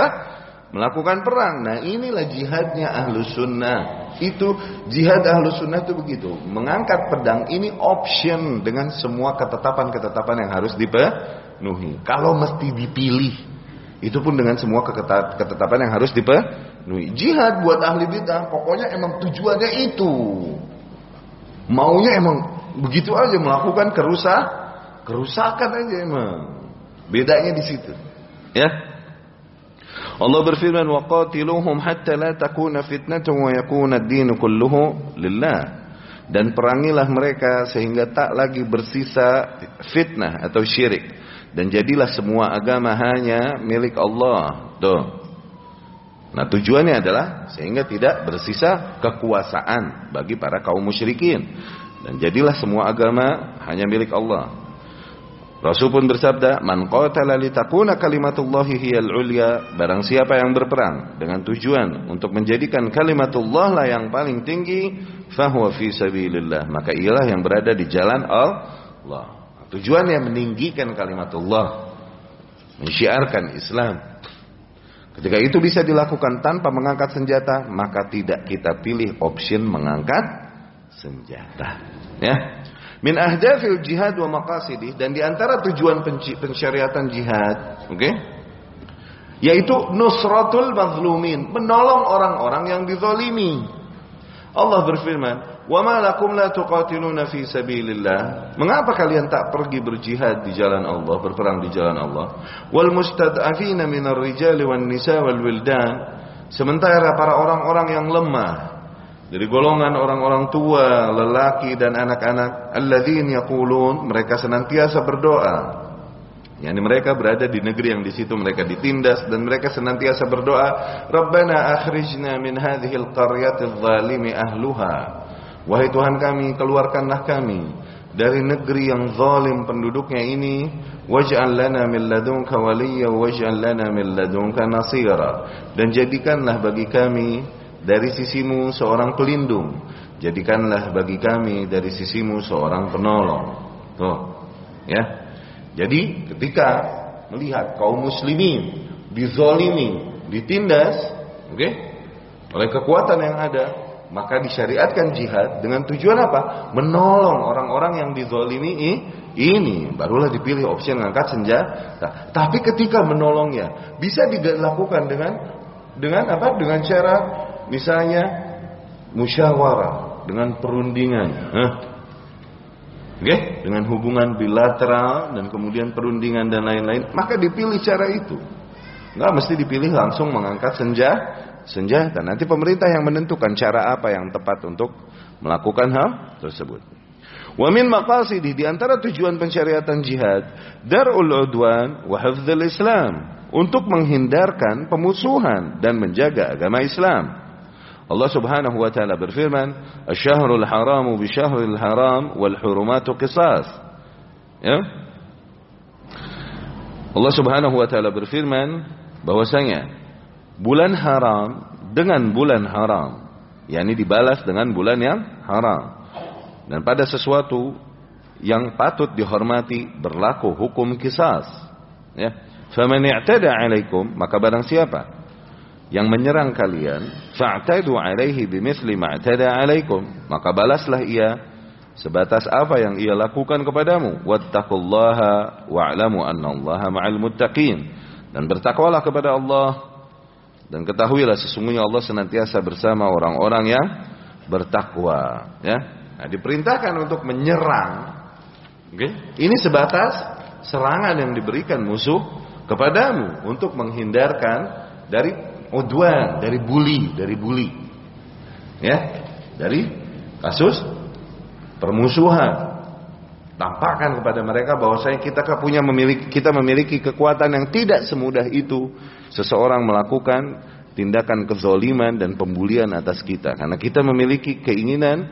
melakukan perang. Nah inilah jihadnya ahlu sunnah. Itu jihad ahlu sunnah itu begitu. Mengangkat pedang ini option dengan semua ketetapan-ketetapan yang harus dipenuhi. Kalau mesti dipilih, itu pun dengan semua ketetapan yang harus dipenuhi. Jihad buat ahli bidah, pokoknya emang tujuannya itu. Maunya emang begitu aja melakukan kerusak, kerusakan aja emang. Bedanya di situ. Ya, Allah berfirman waqatiluhum hatta la takuna fitnatun wa yakuna ad-din kulluhu lillah. Dan perangilah mereka sehingga tak lagi bersisa fitnah atau syirik dan jadilah semua agama hanya milik Allah. Tuh. Nah, tujuannya adalah sehingga tidak bersisa kekuasaan bagi para kaum musyrikin dan jadilah semua agama hanya milik Allah. Rasul pun bersabda, "Man qatala litakuna kalimatullahi hiyal ulya." Barang siapa yang berperang dengan tujuan untuk menjadikan kalimatullah lah yang paling tinggi, fahuwa fi sabilillah. Maka ialah yang berada di jalan Allah. Tujuannya meninggikan kalimatullah, mensyiarkan Islam. Ketika itu bisa dilakukan tanpa mengangkat senjata, maka tidak kita pilih option mengangkat senjata. Ya. Min ahdafil jihad wa maqasidih dan di antara tujuan pensyariatan jihad, oke? Okay? Yaitu nusratul mazlumin, menolong orang-orang yang dizalimi. Allah berfirman, "Wa ma lakum la tuqatiluna fi sabilillah?" Mengapa kalian tak pergi berjihad di jalan Allah, berperang di jalan Allah? Wal mustad'afina minar rijali wan nisa wal wildan. Sementara para orang-orang yang lemah, dari golongan orang-orang tua, lelaki dan anak-anak, alladzin yaqulun, mereka senantiasa berdoa. Yani mereka berada di negeri yang di situ mereka ditindas dan mereka senantiasa berdoa, Rabbana akhrijna min hadhil qaryati zalimi ahluha. Wahai Tuhan kami, keluarkanlah kami dari negeri yang zalim penduduknya ini waj'al lana min ladunka waliyya waj'al lana min ladunka nasira dan jadikanlah bagi kami dari sisimu seorang pelindung. Jadikanlah bagi kami dari sisimu seorang penolong. Tuh. Ya. Jadi ketika melihat kaum muslimin dizolimi, ditindas, oke? Okay, oleh kekuatan yang ada, maka disyariatkan jihad dengan tujuan apa? Menolong orang-orang yang dizolimi ini barulah dipilih opsi mengangkat senjata. Tapi ketika menolongnya bisa dilakukan dengan dengan apa? Dengan cara Misalnya musyawarah dengan perundingan. Okay? Dengan hubungan bilateral dan kemudian perundingan dan lain-lain, maka dipilih cara itu. Enggak mesti dipilih langsung mengangkat senjata, senjata. Nanti pemerintah yang menentukan cara apa yang tepat untuk melakukan hal tersebut. Wa min maqasidi di antara tujuan pensyariatan jihad darul udwan wa Islam untuk menghindarkan pemusuhan dan menjaga agama Islam. Allah Subhanahu wa taala berfirman, "Asy-syahrul haramu bi syahril haram wal hurumatu qisas." Ya. Allah Subhanahu wa taala berfirman bahwasanya bulan haram dengan bulan haram, yakni dibalas dengan bulan yang haram. Dan pada sesuatu yang patut dihormati berlaku hukum kisas. Ya. Faman i'tada 'alaikum, maka barang siapa yang menyerang kalian, fa'tadu alaihi bimithli ma'tada alaikum, maka balaslah ia sebatas apa yang ia lakukan kepadamu. Wattaqullaha wa'lamu annallaha ma'al muttaqin. Dan bertakwalah kepada Allah dan ketahuilah sesungguhnya Allah senantiasa bersama orang-orang yang bertakwa, ya. Nah, diperintahkan untuk menyerang. Okay? Ini sebatas serangan yang diberikan musuh kepadamu untuk menghindarkan dari udwan, dari bully, dari bully. Ya, dari kasus permusuhan. Tampakkan kepada mereka bahwa saya kita punya memiliki kita memiliki kekuatan yang tidak semudah itu seseorang melakukan tindakan kezoliman dan pembulian atas kita karena kita memiliki keinginan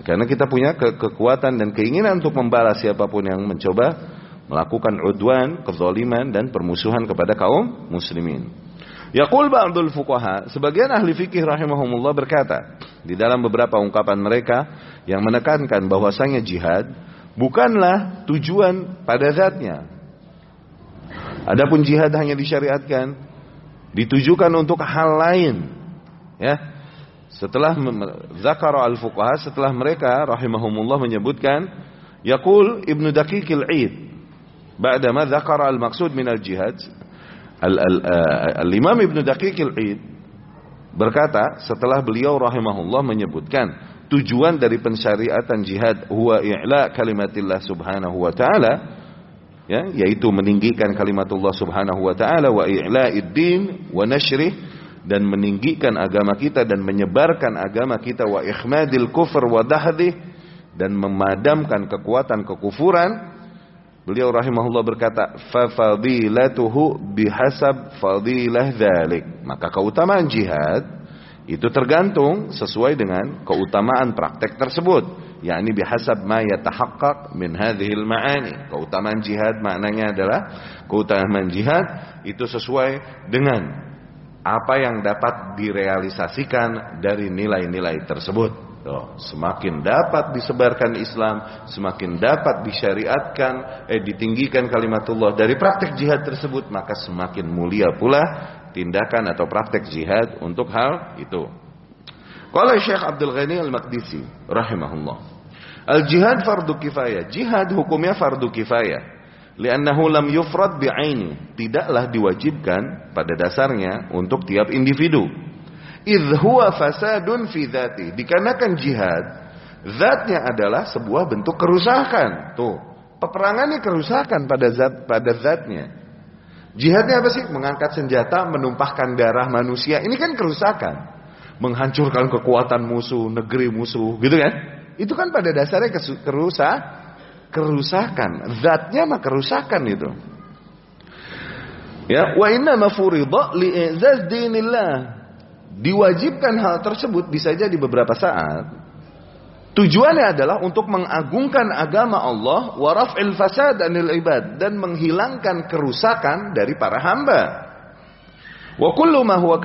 karena kita punya ke kekuatan dan keinginan untuk membalas siapa pun yang mencoba melakukan udwan, kezoliman dan permusuhan kepada kaum muslimin. Yaqul ba'dul fuqaha, sebagian ahli fikih rahimahumullah berkata, di dalam beberapa ungkapan mereka yang menekankan bahwasanya jihad bukanlah tujuan pada zatnya. Adapun jihad hanya disyariatkan ditujukan untuk hal lain. Ya. Setelah zakara al-fuqaha setelah mereka rahimahumullah menyebutkan yaqul Ibnu Daqiqil Id ba'dama zakara al-maqsud min al-jihad al-Imam Ibnu Daqiqil Id berkata setelah beliau rahimahullah menyebutkan tujuan dari pensyariatan jihad huwa i'la kalimatillah subhanahu wa ta'ala ya yaitu meninggikan kalimatullah subhanahu wa ta'ala wa i'la'id din wa nashrih dan meninggikan agama kita dan menyebarkan agama kita wa ikhmadil kufur wa dahdih dan memadamkan kekuatan kekufuran beliau rahimahullah berkata fa fadilatuhu bihasab fadilah dzalik maka keutamaan jihad itu tergantung sesuai dengan keutamaan praktek tersebut. Yakni bihasab ma yatahaqqaq min hadhihi maani. Keutamaan jihad maknanya adalah keutamaan jihad itu sesuai dengan apa yang dapat direalisasikan dari nilai-nilai tersebut. Tuh, semakin dapat disebarkan Islam, semakin dapat disyariatkan, eh ditinggikan kalimatullah dari praktek jihad tersebut, maka semakin mulia pula tindakan atau praktek jihad untuk hal itu. Kalau Syekh Abdul Ghani Al-Maqdisi rahimahullah. Al-jihad fardu kifayah. Jihad hukumnya fardu kifayah li'annahu lam yufrad bi'aini tidaklah diwajibkan pada dasarnya untuk tiap individu idh huwa fasadun fi dhati. Dikarenakan jihad zatnya adalah sebuah bentuk kerusakan. Tuh peperangannya kerusakan pada zat pada zatnya. Jihadnya apa sih? Mengangkat senjata menumpahkan darah manusia. Ini kan kerusakan. Menghancurkan kekuatan musuh negeri musuh gitu kan? Itu kan pada dasarnya kerusakan kerusakan. Zatnya mah kerusakan itu. Ya, wa inna mafurida li'izaz dinillah. Diwajibkan hal tersebut bisa jadi beberapa saat. Tujuannya adalah untuk mengagungkan agama Allah wa raf'il fasad anil ibad dan menghilangkan kerusakan dari para hamba. Wa kullu ma huwa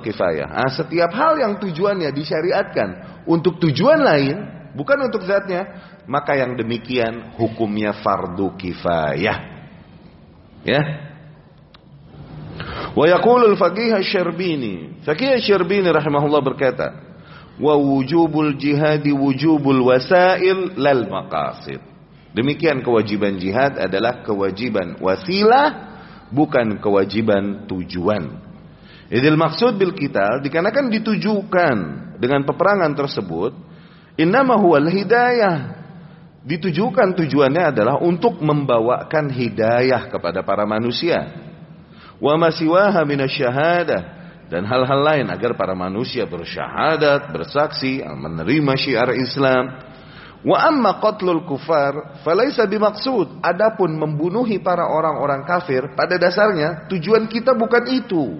kifayah. Nah, setiap hal yang tujuannya disyariatkan untuk tujuan lain, bukan untuk zatnya, maka yang demikian hukumnya fardu kifayah. Ya. Wa yaqulu al-faqih asy-Syarbini, faqih asy-Syarbini rahimahullah berkata, wa wujubul jihadi wujubul wasail lal maqasid. Demikian kewajiban jihad adalah kewajiban wasilah bukan kewajiban tujuan. Idil maksud bil kita dikarenakan ditujukan dengan peperangan tersebut innama huwal hidayah ditujukan tujuannya adalah untuk membawakan hidayah kepada para manusia. Wa masiwaha minasyahadah dan hal-hal lain agar para manusia bersyahadat, bersaksi, menerima syiar Islam. Wa amma qatlul kufar falaisa bimaksud. Adapun membunuhi para orang-orang kafir pada dasarnya tujuan kita bukan itu.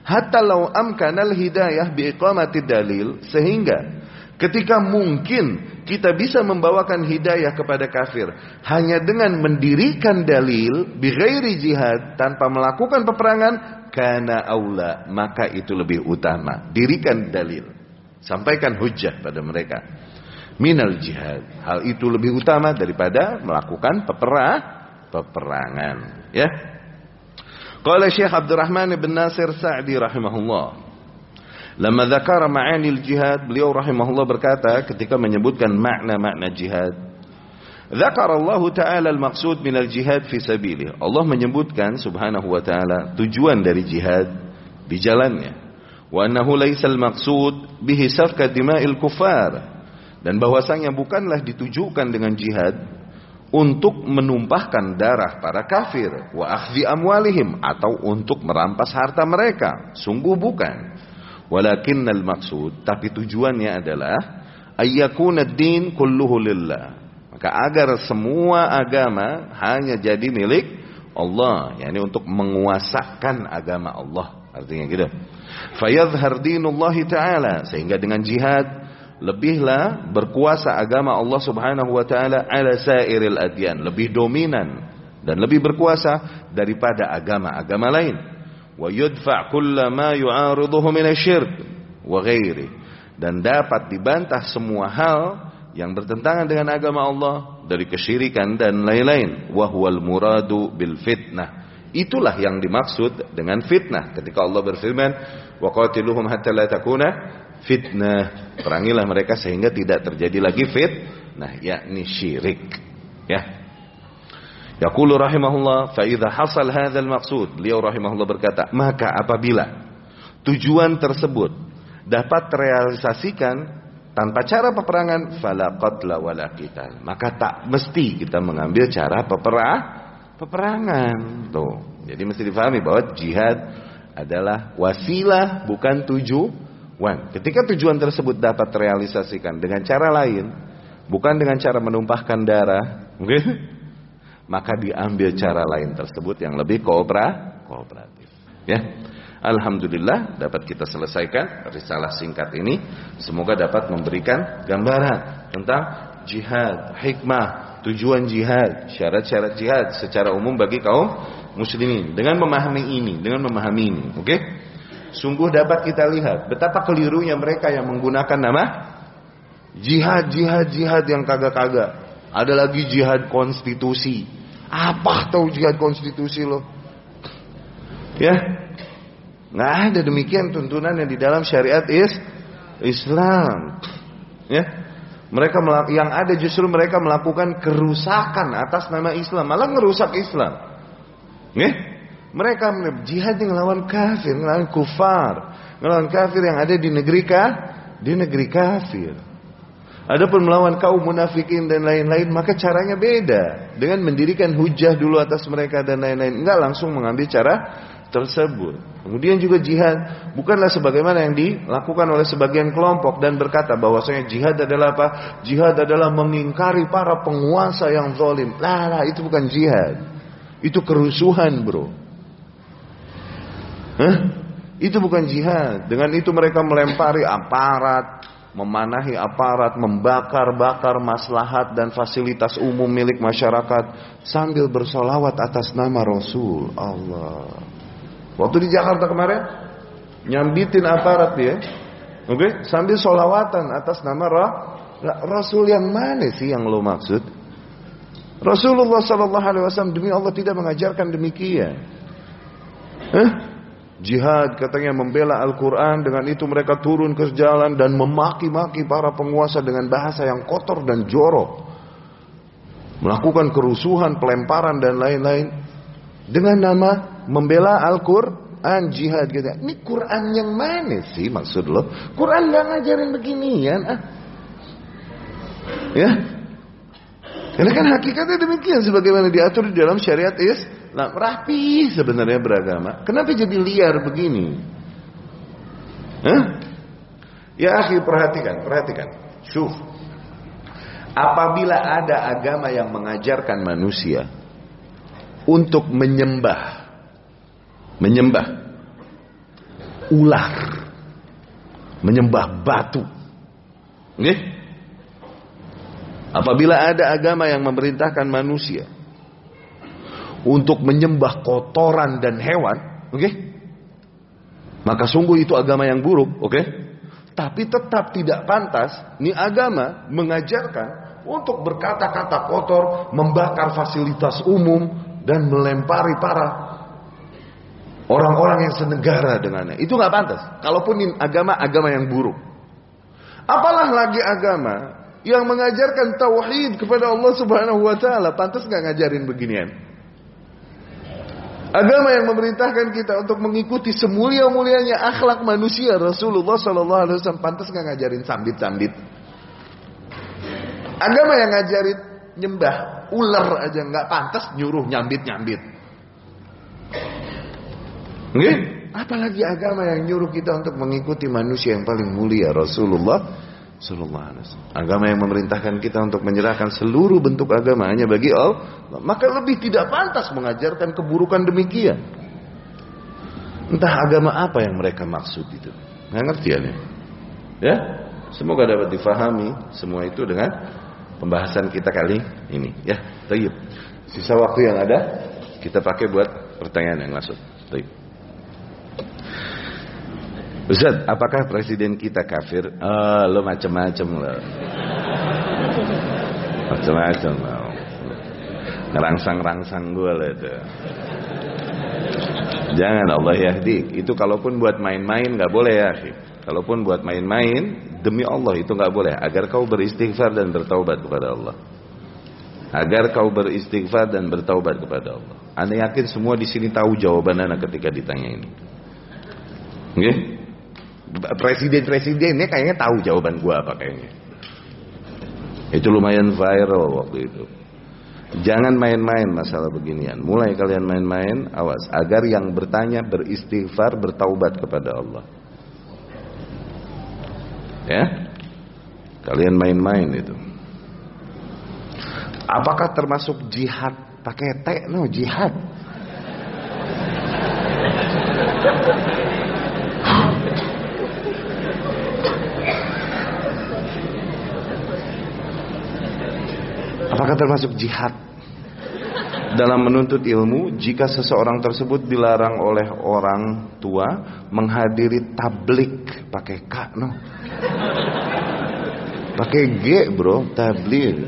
Hatta law amkanal hidayah biiqamati dalil sehingga Ketika mungkin kita bisa membawakan hidayah kepada kafir hanya dengan mendirikan dalil bighairi jihad tanpa melakukan peperangan karena aula maka itu lebih utama. Dirikan dalil. Sampaikan hujah pada mereka. Minal jihad. Hal itu lebih utama daripada melakukan peperang peperangan. Ya. Qala Syekh Abdurrahman bin Nasir Sa'di rahimahullah Lama dzakara ma'anil jihad, beliau rahimahullah berkata ketika menyebutkan makna-makna jihad. Dzakara Allah Ta'ala al-maqsud minal jihad fi sabilih. Allah menyebutkan subhanahu wa ta'ala tujuan dari jihad di jalannya. Wa annahu laisal maqsud bihi safka dima'il kufar. Dan bahwasanya bukanlah ditujukan dengan jihad untuk menumpahkan darah para kafir wa akhdhi amwalihim atau untuk merampas harta mereka. Sungguh bukan. Walakinnal maksud, tapi tujuannya adalah ayyakuna din kulluhu lillah. Maka agar semua agama hanya jadi milik Allah, yakni untuk menguasakan agama Allah. Artinya gitu. Fayadhhar dinullah taala sehingga dengan jihad lebihlah berkuasa agama Allah Subhanahu wa taala ala sairil adyan, lebih dominan dan lebih berkuasa daripada agama-agama lain kulla ma yu'ariduhu min asyirk wa ghairi dan dapat dibantah semua hal yang bertentangan dengan agama Allah dari kesyirikan dan lain-lain wa huwal muradu bil fitnah Itulah yang dimaksud dengan fitnah. Ketika Allah berfirman, "Wa qatiluhum hatta la takuna fitnah." Perangilah mereka sehingga tidak terjadi lagi fitnah, yakni syirik. Ya. Yaqulu rahimahullah, fa idza hasal hadzal maqsud. Beliau rahimahullah berkata, maka apabila tujuan tersebut dapat terrealisasikan tanpa cara peperangan fala qatla wala qital. Maka tak mesti kita mengambil cara peperang peperangan. Tuh. Jadi mesti difahami bahwa jihad adalah wasilah bukan tujuan. Ketika tujuan tersebut dapat terrealisasikan dengan cara lain, bukan dengan cara menumpahkan darah, okay? Maka diambil cara lain tersebut yang lebih koopera, kooperatif. Ya. Alhamdulillah dapat kita selesaikan risalah singkat ini. Semoga dapat memberikan gambaran tentang jihad, hikmah, tujuan jihad, syarat-syarat jihad secara umum bagi kaum muslimin. Dengan memahami ini, dengan memahami ini, oke? Okay? Sungguh dapat kita lihat betapa kelirunya mereka yang menggunakan nama jihad, jihad, jihad yang kagak-kagak. Ada lagi jihad konstitusi. Apa tahu jihad konstitusi lo? Ya, Nggak ada demikian tuntunan yang di dalam syariat is Islam. Ya. Mereka yang ada justru mereka melakukan kerusakan atas nama Islam, malah ngerusak Islam. Ya. Mereka jihad yang melawan kafir, melawan kufar, melawan kafir yang ada di negeri kah? Di negeri kafir. Adapun melawan kaum munafikin dan lain-lain maka caranya beda dengan mendirikan hujah dulu atas mereka dan lain-lain enggak langsung mengambil cara tersebut. Kemudian juga jihad bukanlah sebagaimana yang dilakukan oleh sebagian kelompok dan berkata bahwasanya jihad adalah apa? Jihad adalah mengingkari para penguasa yang zalim. Lah, lah itu bukan jihad. Itu kerusuhan, Bro. Hah? Itu bukan jihad. Dengan itu mereka melempari aparat, memanahi aparat, membakar-bakar maslahat dan fasilitas umum milik masyarakat sambil bersolawat atas nama Rasul Allah. Waktu di Jakarta kemarin nyambitin aparat dia, oke, okay? sambil solawatan atas nama Ra Rasul yang mana sih yang lo maksud? Rasulullah Sallallahu Alaihi Wasallam demi Allah tidak mengajarkan demikian. Hah? Jihad katanya membela Al-Quran Dengan itu mereka turun ke jalan Dan memaki-maki para penguasa Dengan bahasa yang kotor dan jorok Melakukan kerusuhan, pelemparan dan lain-lain Dengan nama membela Al-Quran jihad gitu. Ini Quran yang mana sih maksud lo? Quran nggak ngajarin beginian ah. Ya. Karena kan hakikatnya demikian sebagaimana diatur di dalam syariat is rapi sebenarnya beragama. Kenapa jadi liar begini? Hah? Ya akhi perhatikan, perhatikan. Syuf. Apabila ada agama yang mengajarkan manusia untuk menyembah menyembah ular, menyembah batu. Apabila ada agama yang memerintahkan manusia untuk menyembah kotoran dan hewan, oke? Okay? Maka sungguh itu agama yang buruk, oke? Okay? Tapi tetap tidak pantas ini agama mengajarkan untuk berkata-kata kotor, membakar fasilitas umum dan melempari para Orang-orang yang senegara dengannya. Itu nggak pantas. Kalaupun ini agama-agama yang buruk. Apalah lagi agama yang mengajarkan tauhid kepada Allah Subhanahu wa taala, pantas nggak ngajarin beginian? Agama yang memerintahkan kita untuk mengikuti semulia-mulianya akhlak manusia Rasulullah Sallallahu Alaihi Wasallam pantas nggak ngajarin sambit-sambit. Agama yang ngajarin nyembah ular aja nggak pantas nyuruh nyambit-nyambit. Nggih? Apalagi agama yang nyuruh kita untuk mengikuti manusia yang paling mulia Rasulullah Sallallahu Alaihi Wasallam. Agama yang memerintahkan kita untuk menyerahkan seluruh bentuk agama hanya bagi Allah, maka lebih tidak pantas mengajarkan keburukan demikian. Entah agama apa yang mereka maksud itu. Nggak ngerti ya? Ya, semoga dapat difahami semua itu dengan pembahasan kita kali ini. Ya, tayyib. Sisa waktu yang ada kita pakai buat pertanyaan yang masuk. Tayyib. Ustaz, apakah presiden kita kafir? Oh, lo macam-macam lo. Macam-macam lo. Ngerangsang-rangsang gue lo itu. Jangan Allah yahdi. Itu kalaupun buat main-main nggak boleh ya. Kalaupun buat main-main demi Allah itu nggak boleh. Agar kau beristighfar dan bertaubat kepada Allah. Agar kau beristighfar dan bertaubat kepada Allah. Anda yakin semua di sini tahu jawaban Anda ketika ditanya ini. Okay? Presiden-presidennya kayaknya tahu jawaban gua apa kayaknya. Itu lumayan viral waktu itu. Jangan main-main masalah beginian. Mulai kalian main-main, awas agar yang bertanya beristighfar, bertaubat kepada Allah. Ya? Kalian main-main itu. Apakah termasuk jihad pakai T? No, jihad. Apakah termasuk jihad? Dalam menuntut ilmu jika seseorang tersebut dilarang oleh orang tua menghadiri tablik pakai K no. Pakai G bro tablik.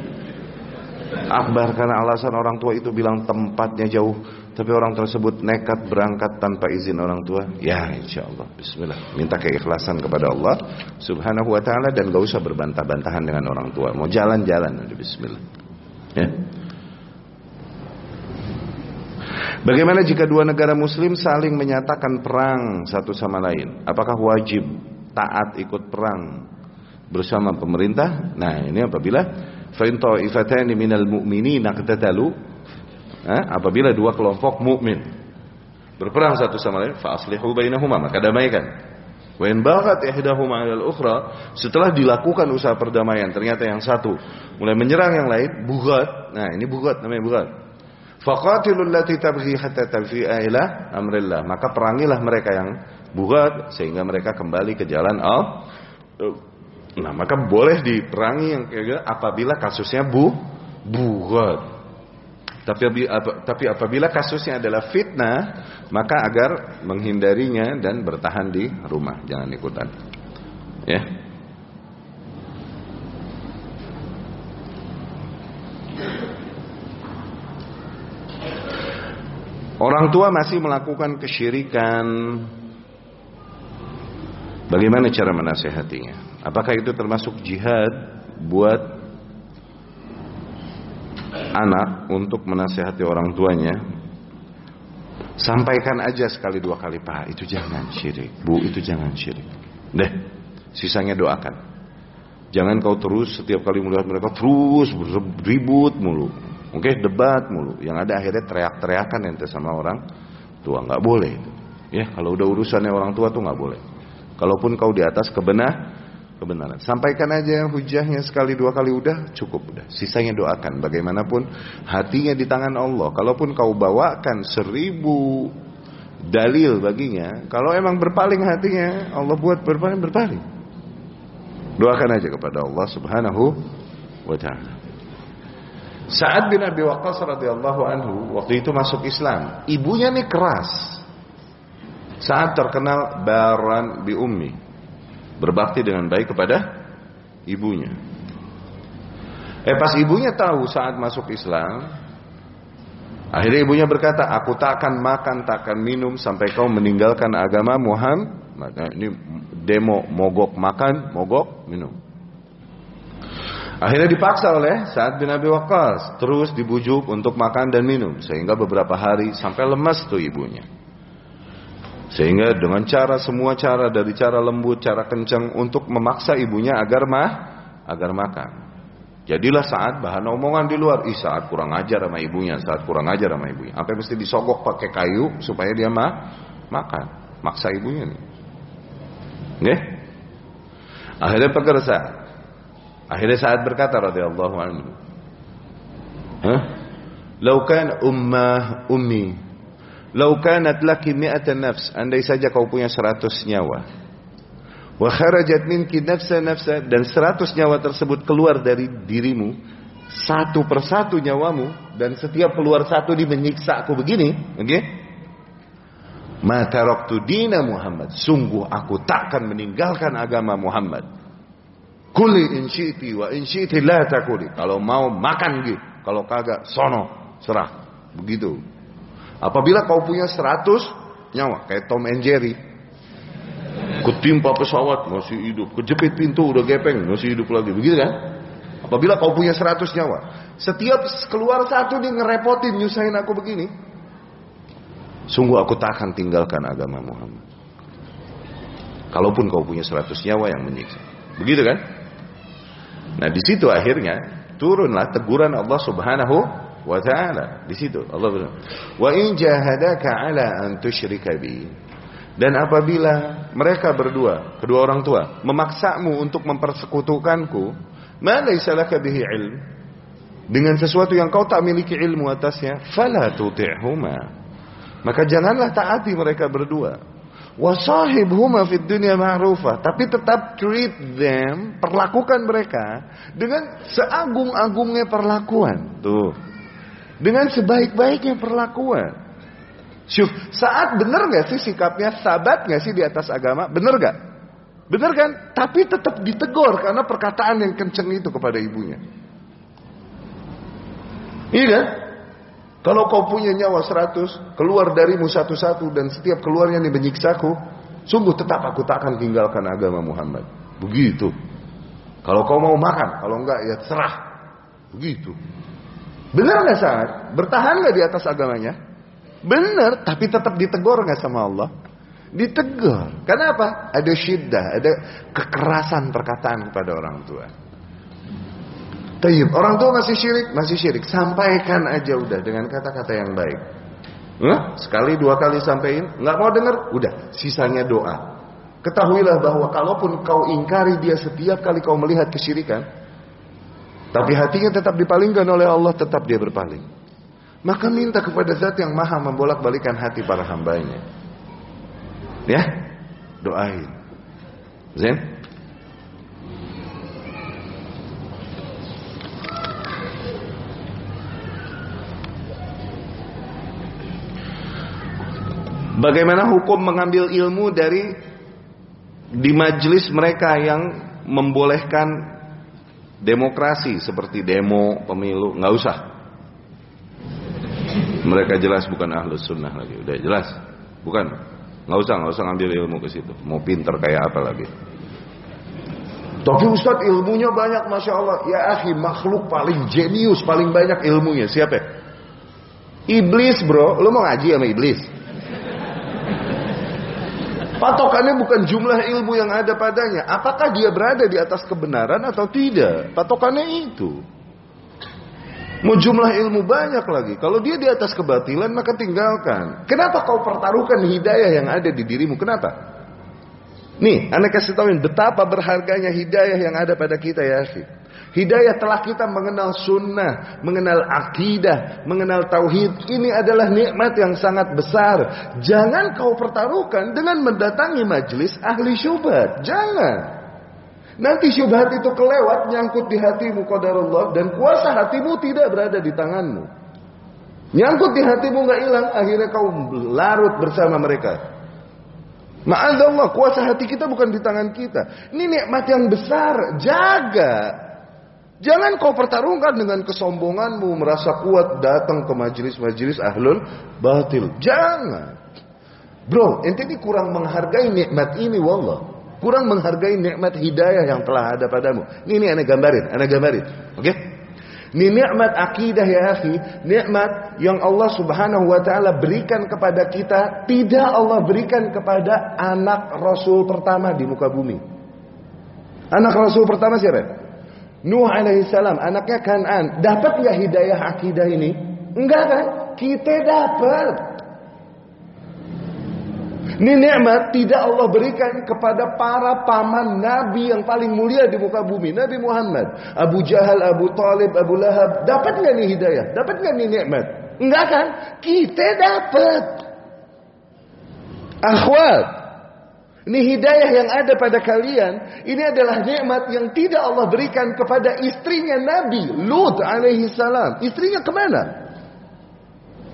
Akbar karena alasan orang tua itu bilang tempatnya jauh tapi orang tersebut nekat berangkat tanpa izin orang tua. Ya insya Allah Bismillah. Minta keikhlasan kepada Allah subhanahu wa ta'ala dan gak usah berbantah-bantahan dengan orang tua. Mau jalan-jalan Bismillah Ya. Bagaimana jika dua negara muslim saling menyatakan perang satu sama lain? Apakah wajib taat ikut perang bersama pemerintah? Nah, ini apabila fa in ta'ifatani minal mu'minina qatatalu apabila dua kelompok mukmin berperang satu sama lain fa aslihu bainahuma maka damaikan. Wa in baghat ihdahuma ukhra, setelah dilakukan usaha perdamaian, ternyata yang satu mulai menyerang yang lain, bugat. Nah, ini bugat namanya bugat. Faqatilul lati tabghi hatta ila amrillah. Maka perangilah mereka yang bugat sehingga mereka kembali ke jalan Allah. Nah, maka boleh diperangi yang apabila kasusnya bu bugat. Tapi tapi apabila kasusnya adalah fitnah, maka agar menghindarinya dan bertahan di rumah, jangan ikutan. Ya. Orang tua masih melakukan kesyirikan. Bagaimana cara menasehatinya? Apakah itu termasuk jihad buat anak untuk menasehati orang tuanya sampaikan aja sekali dua kali pak itu jangan syirik. Bu itu jangan syirik. Deh sisanya doakan. Jangan kau terus setiap kali melihat mereka terus ribut mulu. Oke okay? debat mulu. Yang ada akhirnya teriak-teriakan ente sama orang tua. Nggak boleh ya kalau udah urusannya orang tua tuh nggak boleh. Kalaupun kau di atas kebenar kebenaran. Sampaikan aja hujahnya sekali dua kali udah cukup udah. Sisanya doakan. Bagaimanapun hatinya di tangan Allah. Kalaupun kau bawakan seribu dalil baginya, kalau emang berpaling hatinya, Allah buat berpaling berpaling. Doakan aja kepada Allah Subhanahu wa taala. Sa'ad bin Abi Waqqas radhiyallahu anhu waktu itu masuk Islam. Ibunya nih keras. Saat terkenal baran bi ummi berbakti dengan baik kepada ibunya. Eh pas ibunya tahu saat masuk Islam, akhirnya ibunya berkata, aku tak akan makan, tak akan minum sampai kau meninggalkan agama Muhammad. Maka ini demo mogok makan, mogok minum. Akhirnya dipaksa oleh Sa'ad bin Abi Waqqas terus dibujuk untuk makan dan minum sehingga beberapa hari sampai lemas tuh ibunya. Sehingga dengan cara semua cara dari cara lembut, cara kencang untuk memaksa ibunya agar mah agar makan. Jadilah saat bahan omongan di luar, ih saat kurang ajar sama ibunya, saat kurang ajar sama ibunya. Apa mesti disogok pakai kayu supaya dia mah makan, maksa ibunya nih. Nggih? Akhirnya peker saat. Akhirnya saat berkata radhiyallahu anhu. Hah? Lau kan ummah ummi Lau kanat laki mi'atan nafs, andai saja kau punya seratus nyawa. Wa kharajat minki nafsa nafsa dan seratus nyawa tersebut keluar dari dirimu satu persatu nyawamu dan setiap keluar satu di menyiksa aku begini? Okay? Mata waktu dina Muhammad. Sungguh aku takkan meninggalkan agama Muhammad. Kuli in syi'ti wa in syi'ti la takuli. Kalau mau makan gitu. Kalau kagak sono serah. Begitu. Apabila kau punya seratus nyawa kayak Tom and Jerry. Ketimpa pesawat masih hidup, kejepit pintu udah gepeng masih hidup lagi, begitu kan? Apabila kau punya 100 nyawa, setiap keluar satu dia ngerepotin nyusahin aku begini. Sungguh aku tak akan tinggalkan agama Muhammad. Kalaupun kau punya 100 nyawa yang menyiksa. Begitu kan? Nah, di situ akhirnya turunlah teguran Allah Subhanahu wa taala. Di situ Allah bilang, "Wa in jahadaka 'ala an tusyrika bi." Dan apabila mereka berdua, kedua orang tua, memaksamu untuk mempersekutukanku, ma laysa laka bihi ilm, dengan sesuatu yang kau tak miliki ilmu atasnya, fala tuti'huma. Maka janganlah taati mereka berdua. Wasahibhuma fid dunya ma'rufa, tapi tetap treat them, perlakukan mereka dengan seagung-agungnya perlakuan. Tuh. Dengan sebaik-baiknya perlakuan. Syuf, saat benar gak sih sikapnya, sabat gak sih di atas agama? Benar gak? Benar kan? Tapi tetap ditegur karena perkataan yang kenceng itu kepada ibunya. Iya kan? Kalau kau punya nyawa seratus, keluar darimu satu-satu dan setiap keluarnya ini menyiksaku, sungguh tetap aku tak akan tinggalkan agama Muhammad. Begitu. Kalau kau mau makan, kalau enggak ya serah. Begitu. Benar nggak saat? Bertahan nggak di atas agamanya? Benar, tapi tetap ditegur nggak sama Allah? Ditegur. Karena apa? Ada syiddah, ada kekerasan perkataan kepada orang tua. Tayyib, orang tua masih syirik, masih syirik. Sampaikan aja udah dengan kata-kata yang baik. Nah, sekali dua kali sampaikan, nggak mau dengar, udah, sisanya doa. Ketahuilah bahwa kalaupun kau ingkari dia setiap kali kau melihat kesyirikan, tapi hatinya tetap dipalingkan oleh Allah, tetap dia berpaling. Maka minta kepada zat yang maha membolak-balikan hati para hambanya. Ya, doain. Zen? Bagaimana hukum mengambil ilmu dari di majelis mereka yang membolehkan demokrasi seperti demo, pemilu, nggak usah. Mereka jelas bukan ahlus sunnah lagi, udah jelas, bukan. Nggak usah, nggak usah ngambil ilmu ke situ. Mau pinter kayak apa lagi? Tapi Ustaz ilmunya banyak Masya Allah Ya akhi makhluk paling jenius Paling banyak ilmunya Siapa Iblis bro Lu mau ngaji sama iblis Patokannya bukan jumlah ilmu yang ada padanya. Apakah dia berada di atas kebenaran atau tidak? Patokannya itu. Mau jumlah ilmu banyak lagi. Kalau dia di atas kebatilan maka tinggalkan. Kenapa kau pertaruhkan hidayah yang ada di dirimu? Kenapa? Nih, anda kasih tahuin betapa berharganya hidayah yang ada pada kita ya, akhi. Hidayah telah kita mengenal sunnah, mengenal akidah, mengenal tauhid. Ini adalah nikmat yang sangat besar. Jangan kau pertaruhkan dengan mendatangi majelis ahli syubhat. Jangan. Nanti syubhat itu kelewat nyangkut di hatimu qadarullah dan kuasa hatimu tidak berada di tanganmu. Nyangkut di hatimu nggak hilang, akhirnya kau larut bersama mereka. Ma'adzallah, kuasa hati kita bukan di tangan kita. Ini nikmat yang besar, jaga. Jangan kau pertarungkan dengan kesombonganmu merasa kuat datang ke majelis-majelis ahlul batil. Jangan. Bro, ente ini kurang menghargai nikmat ini wallah. Kurang menghargai nikmat hidayah yang telah ada padamu. Ini ini aneh gambarin, aneh gambarin. Oke? Okay? Ini nikmat akidah ya akhi, nikmat yang Allah Subhanahu wa taala berikan kepada kita, tidak Allah berikan kepada anak rasul pertama di muka bumi. Anak rasul pertama siapa? Nuh alaihissalam anaknya Kanan dapat nggak hidayah akidah ini? Enggak kan? Kita dapat. Ini nikmat tidak Allah berikan kepada para paman Nabi yang paling mulia di muka bumi. Nabi Muhammad. Abu Jahal, Abu Talib, Abu Lahab. Dapat nggak nih hidayah? Dapat nggak nih nikmat? Enggak kan? Kita dapat. Akhwat. Ini hidayah yang ada pada kalian. Ini adalah nikmat yang tidak Allah berikan kepada istrinya Nabi Lut alaihi salam. Istrinya ke mana?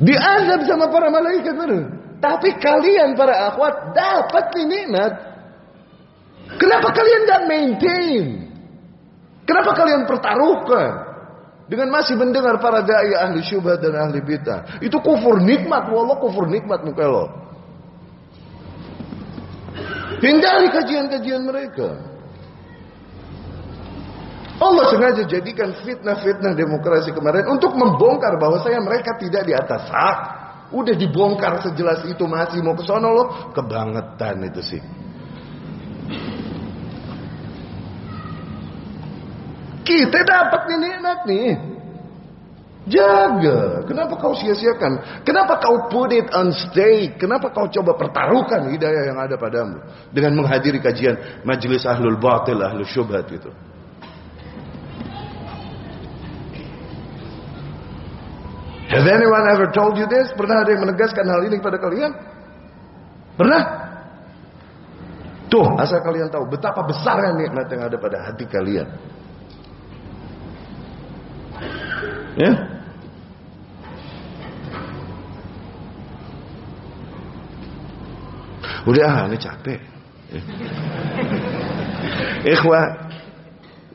Diazab sama para malaikat baru. Tapi kalian para akhwat dapat ini nikmat. Kenapa kalian tidak maintain? Kenapa kalian pertaruhkan? Dengan masih mendengar para dai ahli syubhat dan ahli bid'ah. Itu kufur nikmat. Wallah kufur nikmat muka. Hindari kajian-kajian mereka. Allah sengaja jadikan fitnah-fitnah demokrasi kemarin untuk membongkar bahwa saya mereka tidak di atas hak. Udah dibongkar sejelas itu masih mau ke sono loh. Kebangetan itu sih. Kita dapat nih nikmat nih. Jaga. Kenapa kau sia-siakan? Kenapa kau put it on stake? Kenapa kau coba pertaruhkan hidayah yang ada padamu dengan menghadiri kajian majelis ahlul batil, ahlul syubhat itu? Has anyone ever told you this? Pernah ada yang menegaskan hal ini kepada kalian? Pernah? Tuh, asal kalian tahu betapa besarnya nikmat yang ada pada hati kalian. Ya? Udah, ini capek. Ikhwah,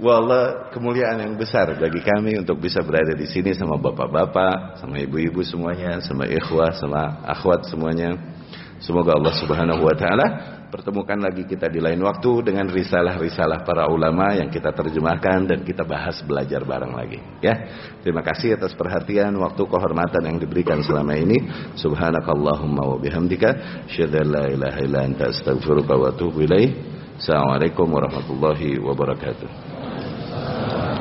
Wallah kemuliaan yang besar bagi kami untuk bisa berada di sini sama bapak-bapak, sama ibu-ibu semuanya, sama ikhwah, sama akhwat semuanya. Semoga Allah Subhanahu wa taala pertemukan lagi kita di lain waktu dengan risalah-risalah para ulama yang kita terjemahkan dan kita bahas belajar bareng lagi ya. Terima kasih atas perhatian, waktu, kehormatan yang diberikan selama ini. Subhanakallahumma wa bihamdika, syada la ilaha astaghfiruka wa atubu. Assalamualaikum warahmatullahi wabarakatuh.